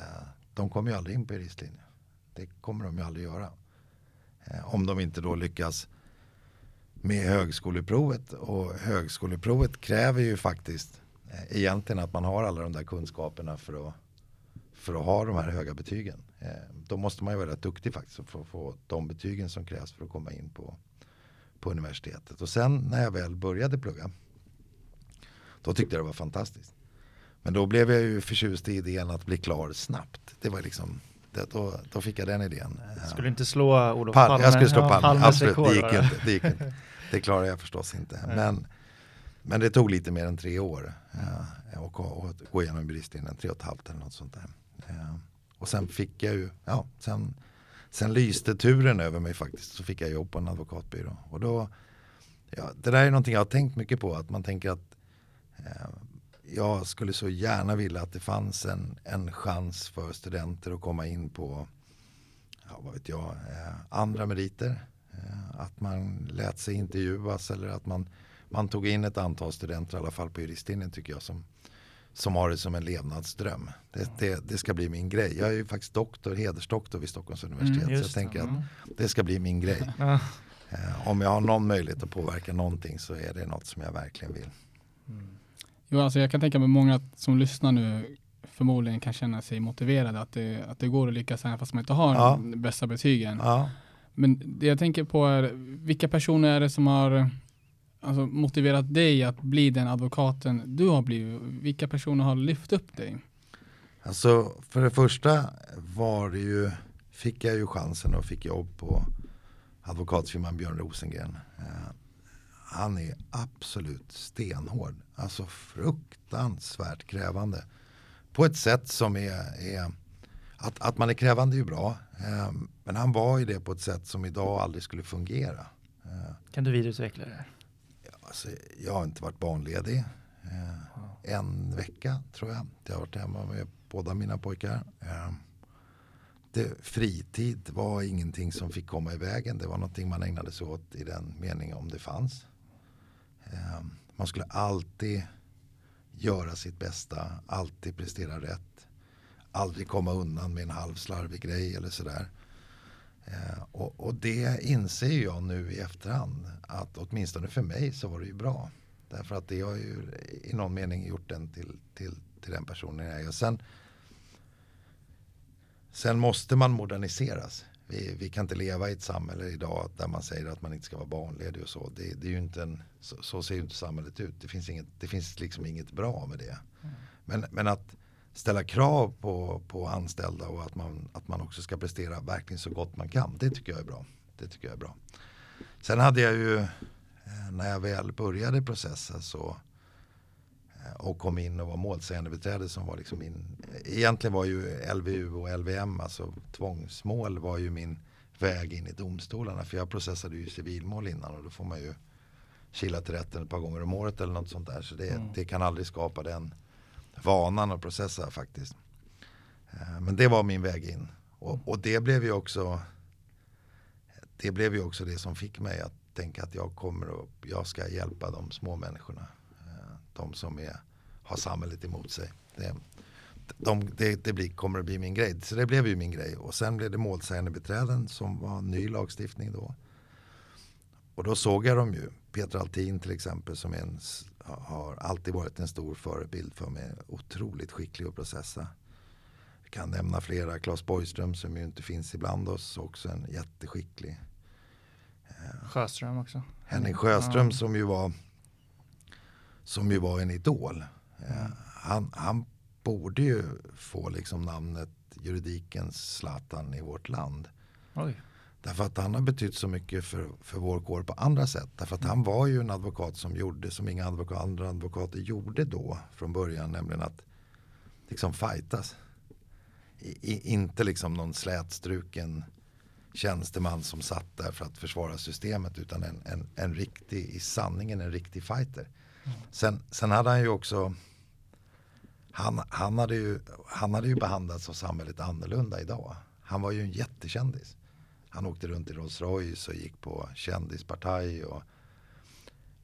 de kommer ju aldrig in på juristlinjen. Det kommer de ju aldrig göra. Eh, om de inte då lyckas med högskoleprovet. Och högskoleprovet kräver ju faktiskt egentligen att man har alla de där kunskaperna för att, för att ha de här höga betygen. Eh, då måste man ju vara rätt duktig faktiskt för att få de betygen som krävs för att komma in på, på universitetet. Och sen när jag väl började plugga då tyckte jag det var fantastiskt. Men då blev jag ju förtjust i idén att bli klar snabbt. Det var liksom, det, då, då fick jag den idén. Skulle du inte slå Olof Palme? Jag skulle slå Palme, Palme absolut. Det gick, inte, det gick inte. Det klarade jag förstås inte. Men, men det tog lite mer än tre år eh, ja, och, och, gå igenom juristlinjen, tre och ett halvt eller något sånt där. Ja. Och sen fick jag ju, ja, sen, sen lyste turen över mig faktiskt. Så fick jag jobb på en advokatbyrå. Och då, ja, det där är någonting jag har tänkt mycket på. Att man tänker att eh, jag skulle så gärna vilja att det fanns en, en chans för studenter att komma in på ja, vad vet jag, eh, andra meriter. Eh, att man lät sig intervjuas eller att man, man tog in ett antal studenter i alla fall på juristlinjen tycker jag som, som har det som en levnadsdröm. Det, det, det, ska bli min grej. Jag är ju faktiskt doktor, hedersdoktor vid Stockholms universitet. Mm, så jag tänker att det ska bli min grej. Eh, om jag har någon möjlighet att påverka någonting så är det något som jag verkligen vill. Mm. Jo, alltså jag kan tänka mig många som lyssnar nu förmodligen kan känna sig motiverade att det, att det går att lyckas även fast man inte har ja. de bästa betygen. Ja. Men det jag tänker på är vilka personer är det som har alltså, motiverat dig att bli den advokaten du har blivit? Vilka personer har lyft upp dig? Alltså för det första var det ju, fick jag ju chansen och fick jobb på advokatfirman Björn Rosengren. Eh, han är absolut stenhård. Alltså fruktansvärt krävande. På ett sätt som är, är att, att man är krävande är ju bra. Eh, men han var ju det på ett sätt som idag aldrig skulle fungera. Eh, kan du vidareutveckla det? Ja, alltså, jag har inte varit barnledig. Eh, en vecka tror jag. Jag har varit hemma med båda mina pojkar. Eh, det, fritid var ingenting som fick komma i vägen. Det var någonting man ägnade sig åt i den meningen om det fanns. Eh, man skulle alltid göra sitt bästa, alltid prestera rätt. Aldrig komma undan med en halv slarvig grej eller sådär. Eh, och, och, det inser jag nu i efterhand att åtminstone för mig så var det ju bra. Därför att det har ju i någon mening gjort den till, till, till den personen jag är. Och sen, sen måste man moderniseras. Vi, vi, kan inte leva i ett samhälle idag där man säger att man inte ska vara barnledig och så. Det, det är ju inte en, så, så, ser ju inte samhället ut. Det finns, inget, det finns liksom inget bra med det. Mm. Men, men att ställa krav på, på anställda och att man, att man också ska prestera verkligen så gott man kan. Det tycker jag är bra. Det tycker jag är bra. Sen hade jag ju, eh, när jag väl började processen så eh, och kom in och var målsägandebiträde som var liksom min, egentligen var ju LVU och LVM, alltså tvångsmål var ju min väg in i domstolarna. För jag processade ju civilmål innan och då får man ju kila till rätten ett par gånger om året eller något sånt där. Så det, mm. det kan aldrig skapa den vanan att processa faktiskt. Eh, men det var min väg in. Och, och, det blev ju också det blev ju också det som fick mig att tänka att jag kommer och jag ska hjälpa de små människorna. Eh, de som är, har samhället emot sig. Det, de, det, det blir, kommer att bli min grej. Så det blev ju min grej. Och sen blev det målsägande beträden som var ny lagstiftning då. Och då såg jag dem ju. Peter Altin till exempel som en, har alltid varit en stor förebild för mig. Otroligt skicklig att processa. Jag kan nämna flera. Claes Borgström som ju inte finns ibland oss. Också en jätteskicklig. Eh, Sjöström också. Henning Sjöström ja. som ju var som ju var en idol. Mm. Han, han borde ju få liksom namnet juridikens Zlatan i vårt land. Oj. Därför att han har betytt så mycket för, för vår kår på andra sätt. Därför att han var ju en advokat som gjorde som inga advokat, andra advokater gjorde då från början. Nämligen att liksom fightas. I, i, inte liksom någon slätstruken tjänsteman som satt där för att försvara systemet. Utan en, en, en riktig, i sanningen en riktig fighter. Mm. Sen, sen hade han ju också han, han, hade ju, han hade ju behandlats av samhället annorlunda idag. Han var ju en jättekändis. Han åkte runt i Rolls Royce och gick på kändispartaj och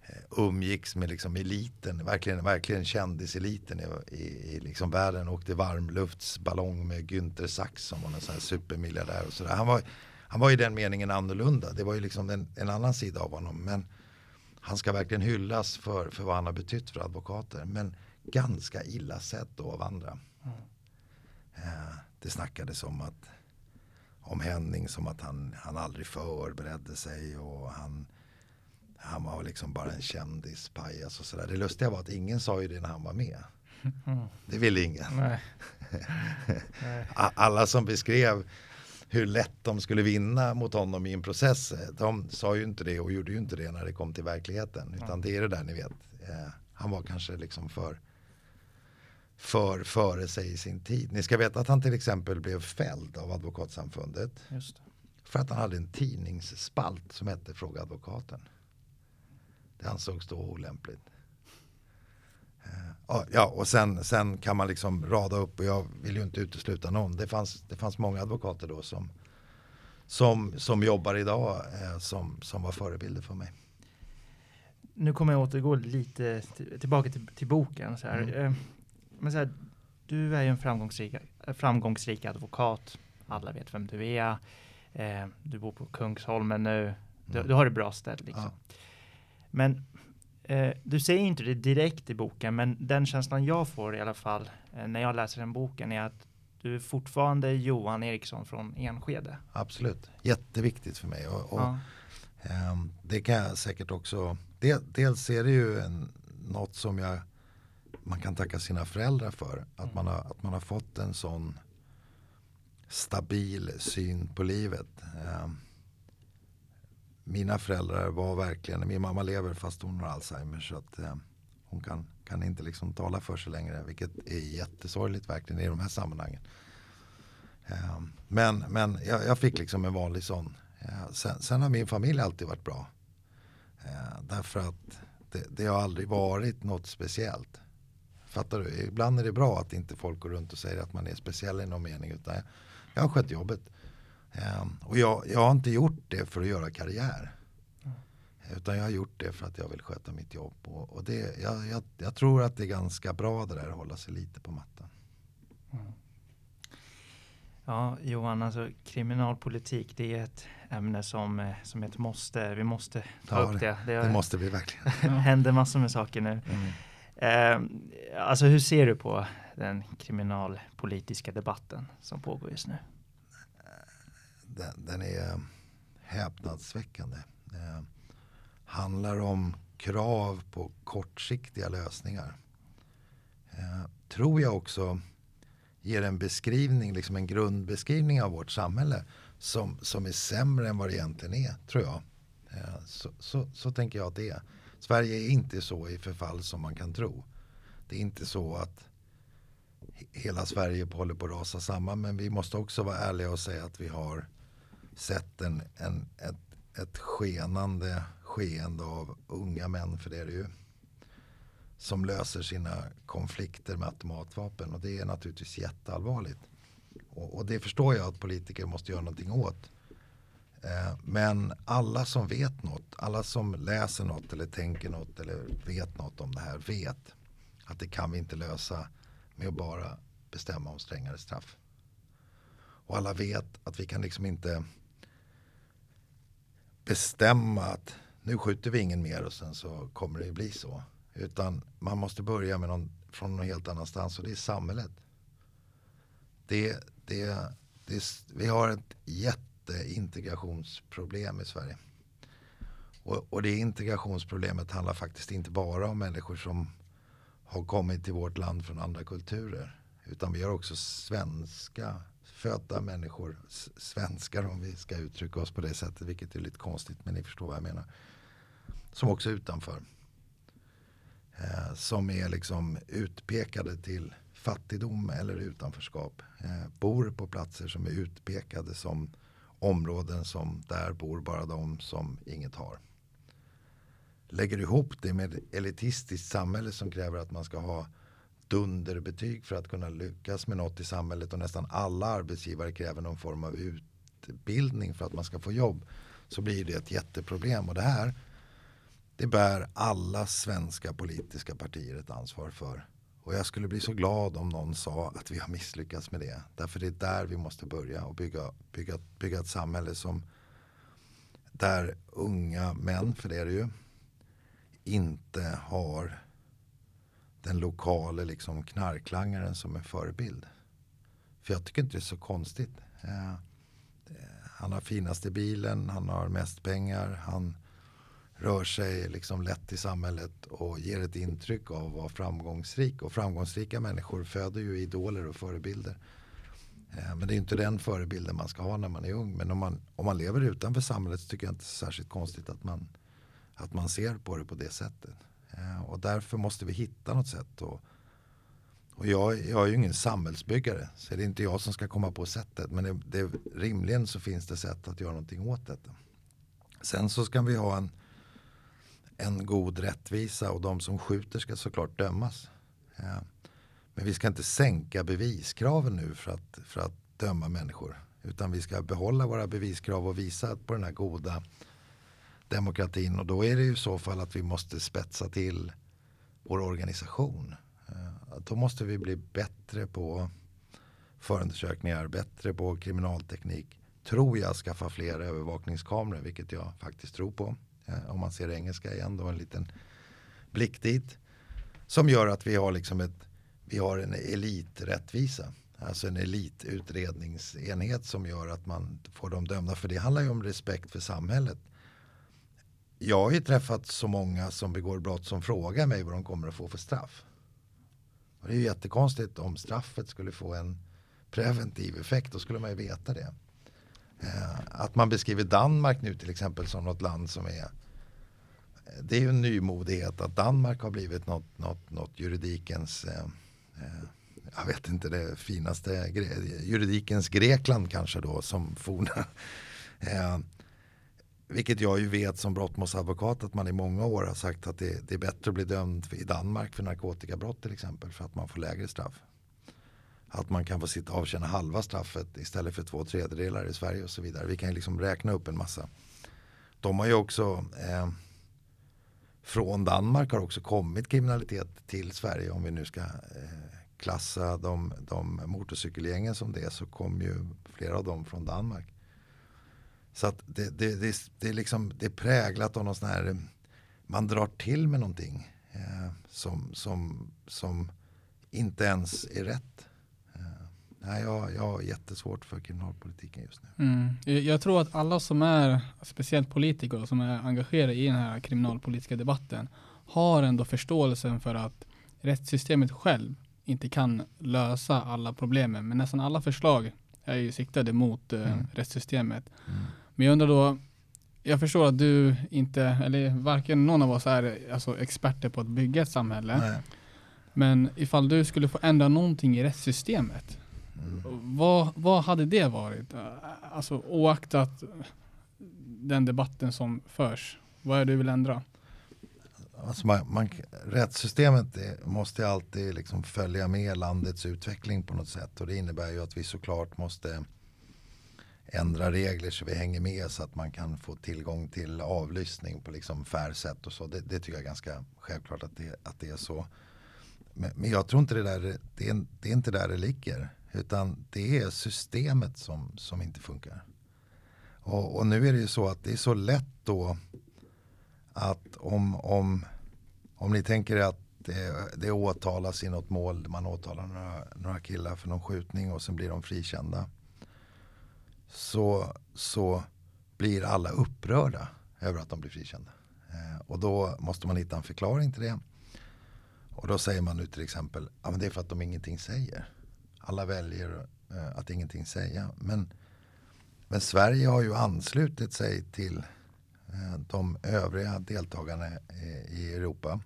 eh, umgicks med liksom eliten, verkligen, verkligen kändiseliten i, i, i liksom världen. Åkte varmluftsballong med Günther Sachs som var en sån här supermiljardär och sådär. Han var, han var i den meningen annorlunda. Det var ju liksom en, en annan sida av honom. Men han ska verkligen hyllas för, för vad han har betytt för advokater. Men ganska illa sett då av andra. Mm. Eh, det snackades om att om Henning som att han, han aldrig förberedde sig och han, han var liksom bara en kändispajas och sådär. Det lustiga var att ingen sa ju det när han var med. Det ville ingen. Nej. Nej. Alla som beskrev hur lätt de skulle vinna mot honom i en process. De sa ju inte det och gjorde ju inte det när det kom till verkligheten. Utan det är det där ni vet. Eh, han var kanske liksom för för före sig i sin tid. Ni ska veta att han till exempel blev fälld av advokatsamfundet. För att han hade en tidningsspalt som hette Fråga advokaten. Det ansågs då olämpligt. Eh, ja, och sen, sen kan man liksom rada upp och jag vill ju inte utesluta någon. Det fanns, det fanns många advokater då som, som, som jobbar idag eh, som, som var förebilder för mig. Nu kommer jag återgå lite tillbaka till, till boken. Så här. Mm. Men så här, du är ju en framgångsrik, framgångsrik advokat. Alla vet vem du är. Eh, du bor på Kungsholmen nu. Du, mm. du har det bra ställt liksom. Ja. Men eh, du säger inte det direkt i boken, men den känslan jag får i alla fall eh, när jag läser den boken är att du är fortfarande Johan Eriksson från Enskede. Absolut, jätteviktigt för mig. Och, och ja. eh, det kan jag säkert också, del, dels är det ju en, något som jag man kan tacka sina föräldrar för. Att, mm. man, har, att man har fått en sån stabil syn på livet. Eh, mina föräldrar var verkligen, min mamma lever fast hon har Alzheimer så att eh, hon kan, kan inte liksom tala för sig längre. Vilket är jättesorgligt verkligen i de här sammanhangen. Eh, men men jag, jag, fick liksom en vanlig sån. Eh, sen, sen, har min familj alltid varit bra. Därför att det, det har aldrig varit något speciellt. Fattar du? Ibland är det bra att inte folk går runt och säger att man är speciell i någon mening. Utan jag, har skött jobbet. Um, och jag, jag har inte gjort det för att göra karriär. Mm. Utan jag har gjort det för att jag vill sköta mitt jobb. Och, och det, jag, jag, jag, tror att det är ganska bra det där att hålla sig lite på mattan. Mm. Ja, Johan, alltså kriminalpolitik det är ett ämne som, eh, som ett måste. Vi måste ta ja, upp det. Det, det måste vi verkligen. Det händer massor med saker nu. Mm. Eh, alltså hur ser du på den kriminalpolitiska debatten som pågår just nu? Den, den är eh, häpnadsväckande. Det handlar om krav på kortsiktiga lösningar. Eh, tror jag också ger en beskrivning, liksom en grundbeskrivning av vårt samhälle som, som är sämre än vad det egentligen är, tror jag. Eh, så, så, så tänker jag att det är. Sverige är inte så i förfall som man kan tro. Det är inte så att hela Sverige håller på att rasa samman. Men vi måste också vara ärliga och säga att vi har sett en, en, ett, ett skenande skeende av unga män, för det är det ju, som löser sina konflikter med automatvapen. Och det är naturligtvis jätteallvarligt. Och, och det förstår jag att politiker måste göra någonting åt. Eh, men alla som vet något, alla som läser något eller tänker något eller vet något om det här vet att det kan vi inte lösa med att bara bestämma om strängare straff. Och alla vet att vi kan liksom inte bestämma att nu skjuter vi ingen mer och sen så kommer det ju bli så. Utan man måste börja med någon, från någon helt annanstans och det är samhället. Det, det, det, vi har ett jätte jätteintegrationsproblem i Sverige. Och, och det integrationsproblemet handlar faktiskt inte bara om människor som har kommit till vårt land från andra kulturer. Utan vi har också svenska födda människor, svenskar om vi ska uttrycka oss på det sättet, vilket är lite konstigt men ni förstår vad jag menar. Som också är utanför. Eh, som är liksom utpekade till fattigdom eller utanförskap. Eh, bor på platser som är utpekade som områden som där bor bara de som inget har. Lägger ihop det med ett elitistiskt samhälle som kräver att man ska ha dunderbetyg för att kunna lyckas med något i samhället och nästan alla arbetsgivare kräver någon form av utbildning för att man ska få jobb så blir det ett jätteproblem och det här det bär alla svenska politiska partier ett ansvar för. Och jag skulle bli så glad om någon sa att vi har misslyckats med det. Därför det är där vi måste börja och bygga, bygga, bygga ett samhälle som där unga män, för det är det ju, inte har den lokala liksom knarklangaren som en förebild. För jag tycker inte det är så konstigt. Eh, eh han har finaste bilen, han har mest pengar, han rör sig liksom lätt i samhället och ger ett intryck av att vara framgångsrik. Och framgångsrika människor föder ju idoler och förebilder. Eh, men det är inte den förebilden man ska ha när man är ung. Men om man, om man lever utanför samhället så tycker jag inte det är särskilt konstigt att man, att man ser på det på det sättet. Eh, och därför måste vi hitta något sätt. Och, och jag, jag är ju ingen samhällsbyggare så det är inte jag som ska komma på sättet. Men det, det, rimligen så finns det sätt att göra någonting åt detta. Sen så ska vi ha en en god rättvisa och de som skjuter ska såklart dömas. Ja. Men vi ska inte sänka beviskraven nu för att, för att döma människor. Utan vi ska behålla våra beviskrav och visa på den här goda demokratin. Och då är det ju i så fall att vi måste spetsa till vår organisation. Eh, då måste vi bli bättre på förundersökningar, bättre på kriminalteknik. Tror jag skaffa fler övervakningskameror, vilket jag faktiskt tror på. Eh, om man ser engelska igen då en liten blick dit. Som gör att vi har liksom ett, vi har en eliträttvisa. Alltså en elitutredningsenhet som gör att man får dem dömda. För det handlar ju om respekt för samhället. Jag har ju träffat så många som begår brott som frågar mig vad de kommer att få för straff. Och det är ju jättekonstigt om straffet skulle få en preventiv effekt. Då skulle man ju veta det. Eh, att man beskriver Danmark nu till exempel som något land som är eh, det är ju en nymodighet att Danmark har blivit något, något, något juridikens eh, eh jag vet inte det finaste juridikens Grekland kanske då som forna eh, vilket jag ju vet som brottmålsadvokat att man i många år har sagt att det, det, är bättre att bli dömd i Danmark för narkotikabrott till exempel för att man får lägre straff att man kan få sitta och avtjäna halva straffet istället för två tredjedelar i Sverige och så vidare. Vi kan ju liksom räkna upp en massa. De har ju också eh, från Danmark har också kommit kriminalitet till Sverige om vi nu ska eh, klassa de, de motorcykelgängen som det så kom ju flera av dem från Danmark. Så att det, det, det, det, är liksom, det är präglat av någon sån här, man drar till med någonting eh, som, som, som inte ens är rätt. Nej, jag, jag har jättesvårt för kriminalpolitiken just nu. Mm. Jag tror att alla som är, speciellt politiker, som är engagerade i den här kriminalpolitiska debatten, har ändå förståelsen för att rättssystemet själv inte kan lösa alla problemen. Men nästan alla förslag är ju siktade mot eh, mm. rättssystemet. Mm. Men jag undrar då, jag förstår att du inte, eller varken någon av oss är alltså experter på att bygga ett samhälle. Nej. Men ifall du skulle få ändra någonting i rättssystemet, vad, vad hade det varit? Alltså oaktat den debatten som förs. Vad är det du vill ändra? Alltså man, man, rättssystemet måste alltid liksom följa med landets utveckling på något sätt. Och det innebär ju att vi såklart måste ändra regler så vi hänger med så att man kan få tillgång till avlyssning på liksom fair sätt och så. Det, det tycker jag är ganska självklart att det, att det är så. Men, men jag tror inte det där, det är, det är inte där det ligger. Utan det är systemet som, som inte funkar. Och, och, nu är det ju så att det är så lätt då att om, om, om ni tänker att det, det åtalas i något mål, man åtalar några, några killar för någon skjutning och sen blir de frikända. Så, så blir alla upprörda över att de blir frikända. Eh, och då måste man hitta en förklaring till det. Och då säger man nu till exempel, ja men det är för att de ingenting säger alla väljer eh, att ingenting säga. Men, men Sverige har ju anslutit sig till eh, de övriga deltagarna eh, i Europa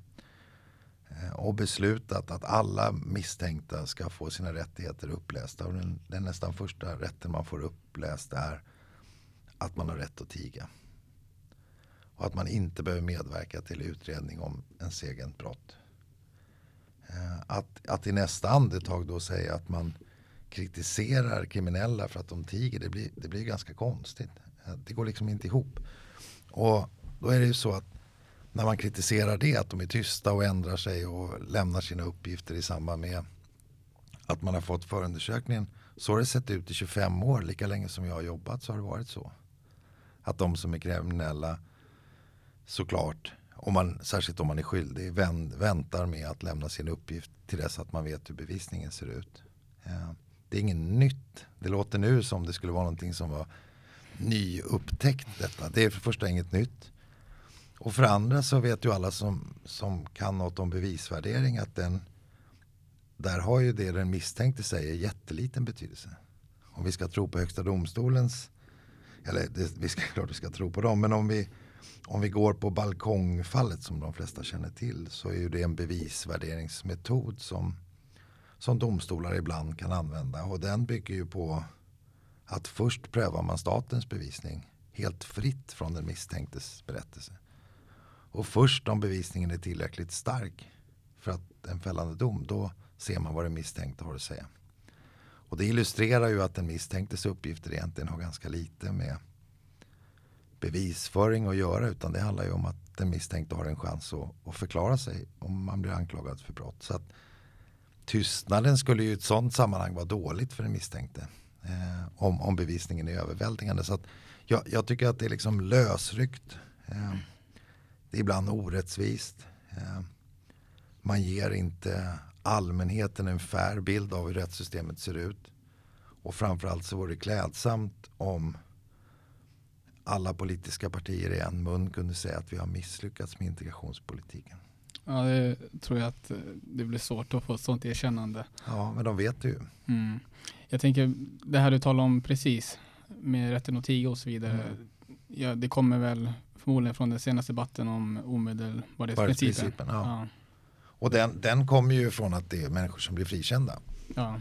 eh, och beslutat att alla misstänkta ska få sina rättigheter upplästa. Och den, den nästan första rätten man får uppläst är att man har rätt att tiga. Och att man inte behöver medverka till utredning om ens eget brott. Eh, att, att i nästa andetag då säga att man kritiserar kriminella för att de tiger, det blir, det blir ganska konstigt. Eh, det går liksom inte ihop. Och då är det ju så att när man kritiserar det, att de är tysta och ändrar sig och lämnar sina uppgifter i samband med att man har fått förundersökningen. Så har det sett ut i 25 år, lika länge som jag har jobbat så har det varit så. Att de som är kriminella såklart, om man, särskilt om man är skyldig, väntar med att lämna sin uppgift till dess att man vet hur bevisningen ser ut. Eh, det är inget nytt. Det låter nu som det skulle vara någonting som var nyupptäckt detta. Det är för första inget nytt. Och för andra så vet ju alla som, som kan något om bevisvärdering att den där har ju det den misstänkte säger jätteliten betydelse. Om vi ska tro på Högsta domstolens, eller det, vi ska klart vi ska tro på dem, men om vi, om vi går på balkongfallet som de flesta känner till så är ju det en bevisvärderingsmetod som, som domstolar ibland kan använda. Och den bygger ju på att först prövar man statens bevisning helt fritt från den misstänktes berättelse. Och först om bevisningen är tillräckligt stark för att en fällande dom, då ser man vad den misstänkte har att säga. Och det illustrerar ju att den misstänktes uppgifter egentligen har ganska lite med bevisföring att göra utan det handlar ju om att den misstänkte har en chans att, att förklara sig om man blir anklagad för brott. Så att Tystnaden skulle ju i ett sådant sammanhang vara dåligt för den misstänkte eh, om, om bevisningen är överväldigande. Så att jag, jag tycker att det är liksom lösryckt. Eh, det är ibland orättvist. Eh, man ger inte allmänheten en fair bild av hur rättssystemet ser ut. Och framförallt så vore det klädsamt om alla politiska partier i en mun kunde säga att vi har misslyckats med integrationspolitiken. Ja, det tror jag att det blir svårt att få ett sånt erkännande. Ja, men de vet det ju. Mm. Jag tänker, det här du talade om precis, med rätten att tiga och så vidare. Mm. Ja, det kommer väl förmodligen från den senaste debatten om omedelbarhetsprincipen. Ja. ja. Och den, den kommer ju från att det är människor som blir frikända. Ja.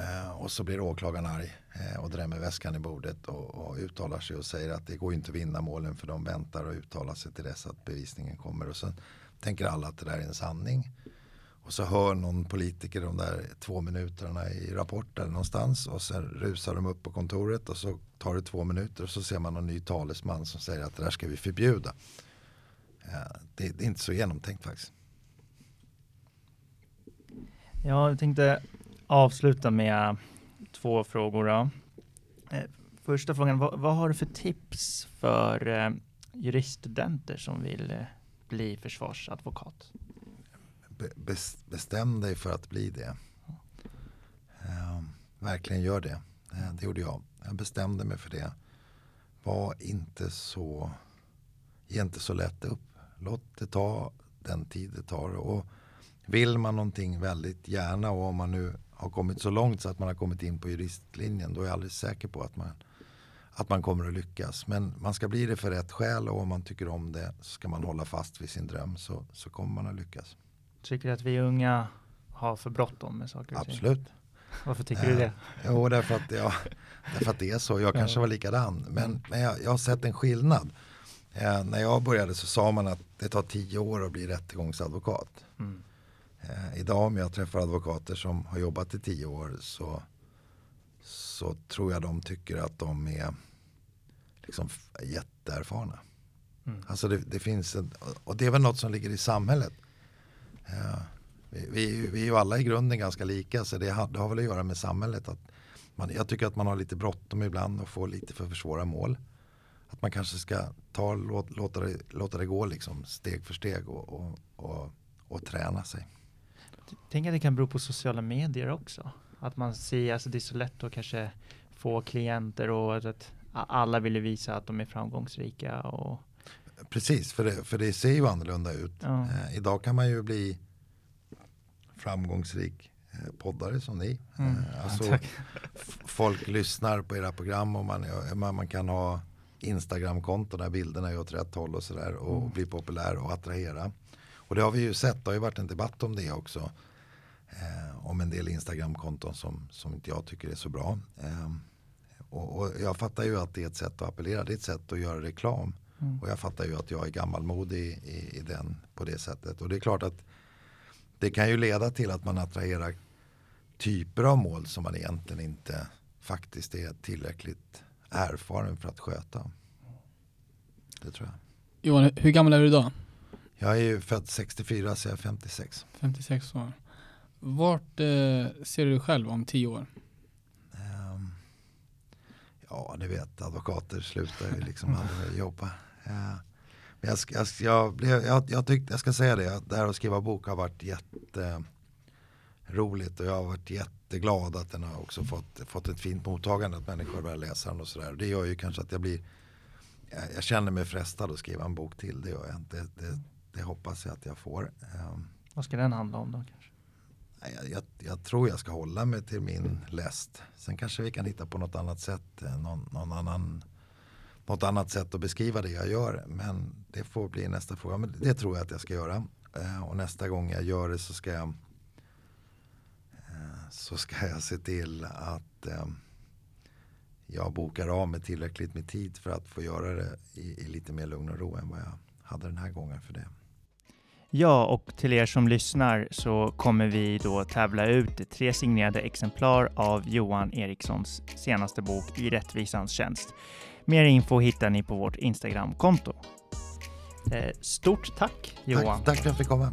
Eh, och så blir åklagaren arg eh, och drämmer väskan i bordet och, och, uttalar sig och säger att det går inte att vinna målen för de väntar och uttalar sig till dess att bevisningen kommer. Och så tänker alla att det där är en sanning. Och så hör någon politiker de där två minuterna i rapporten någonstans och sen rusar de upp på kontoret och så tar det två minuter och så ser man någon ny talesman som säger att det där ska vi förbjuda. Eh, det, det är inte så genomtänkt faktiskt. Ja, jag tänkte avsluta med två frågor. Då. Eh, första frågan, vad, vad, har du för tips för eh, juriststudenter som vill eh, bli försvarsadvokat? Be, bestäm dig för att bli det. Eh, verkligen gör det. Eh, det gjorde jag. Jag bestämde mig för det. Var inte så, ge inte så lätt upp. Låt det ta den tid det tar. Och vill man någonting väldigt gärna och om man nu har kommit så långt så att man har kommit in på juristlinjen då är jag alldeles säker på att man, att man kommer att lyckas. Men man ska bli det för rätt skäl och om man tycker om det så ska man hålla fast vid sin dröm så, så kommer man att lyckas. Tycker du att vi unga har för bråttom med saker? Absolut. Varför tycker du det? Jo, därför att, ja, därför att det är så. Jag kanske var likadan. Men, men jag, jag har sett en skillnad. Eh, när jag började så sa man att det tar tio år att bli rättegångsadvokat. Mm. Eh, idag om jag träffar advokater som har jobbat i tio år så, så tror jag de tycker att de är liksom jätteerfarna. Mm. Alltså det, det, finns en, och det är väl något som ligger i samhället. Eh, vi, vi, vi, är ju alla i grunden ganska lika så det har, det har väl att göra med samhället. Att man, jag tycker att man har lite bråttom ibland och får lite för, för svåra mål. Att man kanske ska ta, låt, låta, det, låta det gå liksom steg för steg och, och, och, och träna sig. Tänk att det kan bero på sociala medier också. Att man ser, alltså det är så lätt att kanske få klienter och att alla vill visa att de är framgångsrika. Och... Precis, för det, för det ser ju annorlunda ut. Ja. Eh, idag kan man ju bli framgångsrik eh, poddare som ni. Mm. Eh, Alltså, f- folk lyssnar på era program och man, man, man kan ha Instagram-konton där bilderna är åt rätt håll och sådär och Mm. bli populär och attrahera. Och det har vi ju sett, det har ju varit en debatt om det också. Eh, om en del Instagram-konton som, som inte jag tycker är så bra. Eh, och, och jag fattar ju att det är ett sätt att appellera, det är ett sätt att göra reklam. Mm. Och jag fattar ju att jag är gammalmodig i, i den på det sättet. Och det är klart att det kan ju leda till att man attraherar typer av mål som man egentligen inte faktiskt är tillräckligt erfaren för att sköta. Det tror jag. Johan, hur gammal är du idag? Jag är ju född 64 så jag är 56. 56 år. Vart eh, ser du dig själv om 10 år? Ehm, ja, ni vet, advokater slutar ju liksom aldrig jobba. Eh, men jag, jag, jag, jag, jag, tyckte, jag ska säga det, att det här att skriva bok har varit jätteroligt och jag har varit jätteglad att den har också fått, fått ett fint mottagande, att människor börjar läsa den och sådär. Det gör ju kanske att jag blir, jag, jag känner mig frestad att skriva en bok till, det gör jag inte. Det, det, hoppas jag att jag får. Ehm, Vad ska den handla om då kanske? Jag, jag, jag tror jag ska hålla mig till min läst. Sen kanske vi kan hitta på något annat sätt. eh, Någon, någon annan, något annat sätt att beskriva det jag gör. Men det får bli nästa fråga. Men det tror jag att jag ska göra. Eh, Och nästa gång jag gör det så ska jag eh, så ska jag se till att eh, jag bokar av mig tillräckligt med tid för att få göra det i, i lite mer lugn och ro än vad jag hade den här gången för det. Ja, och till er som lyssnar så kommer vi då tävla ut tre signerade exemplar av Johan Erikssons senaste bok I rättvisans tjänst. Mer info hittar ni på vårt Instagramkonto. Eh, Stort tack Johan! Tack, tack för att jag fick komma.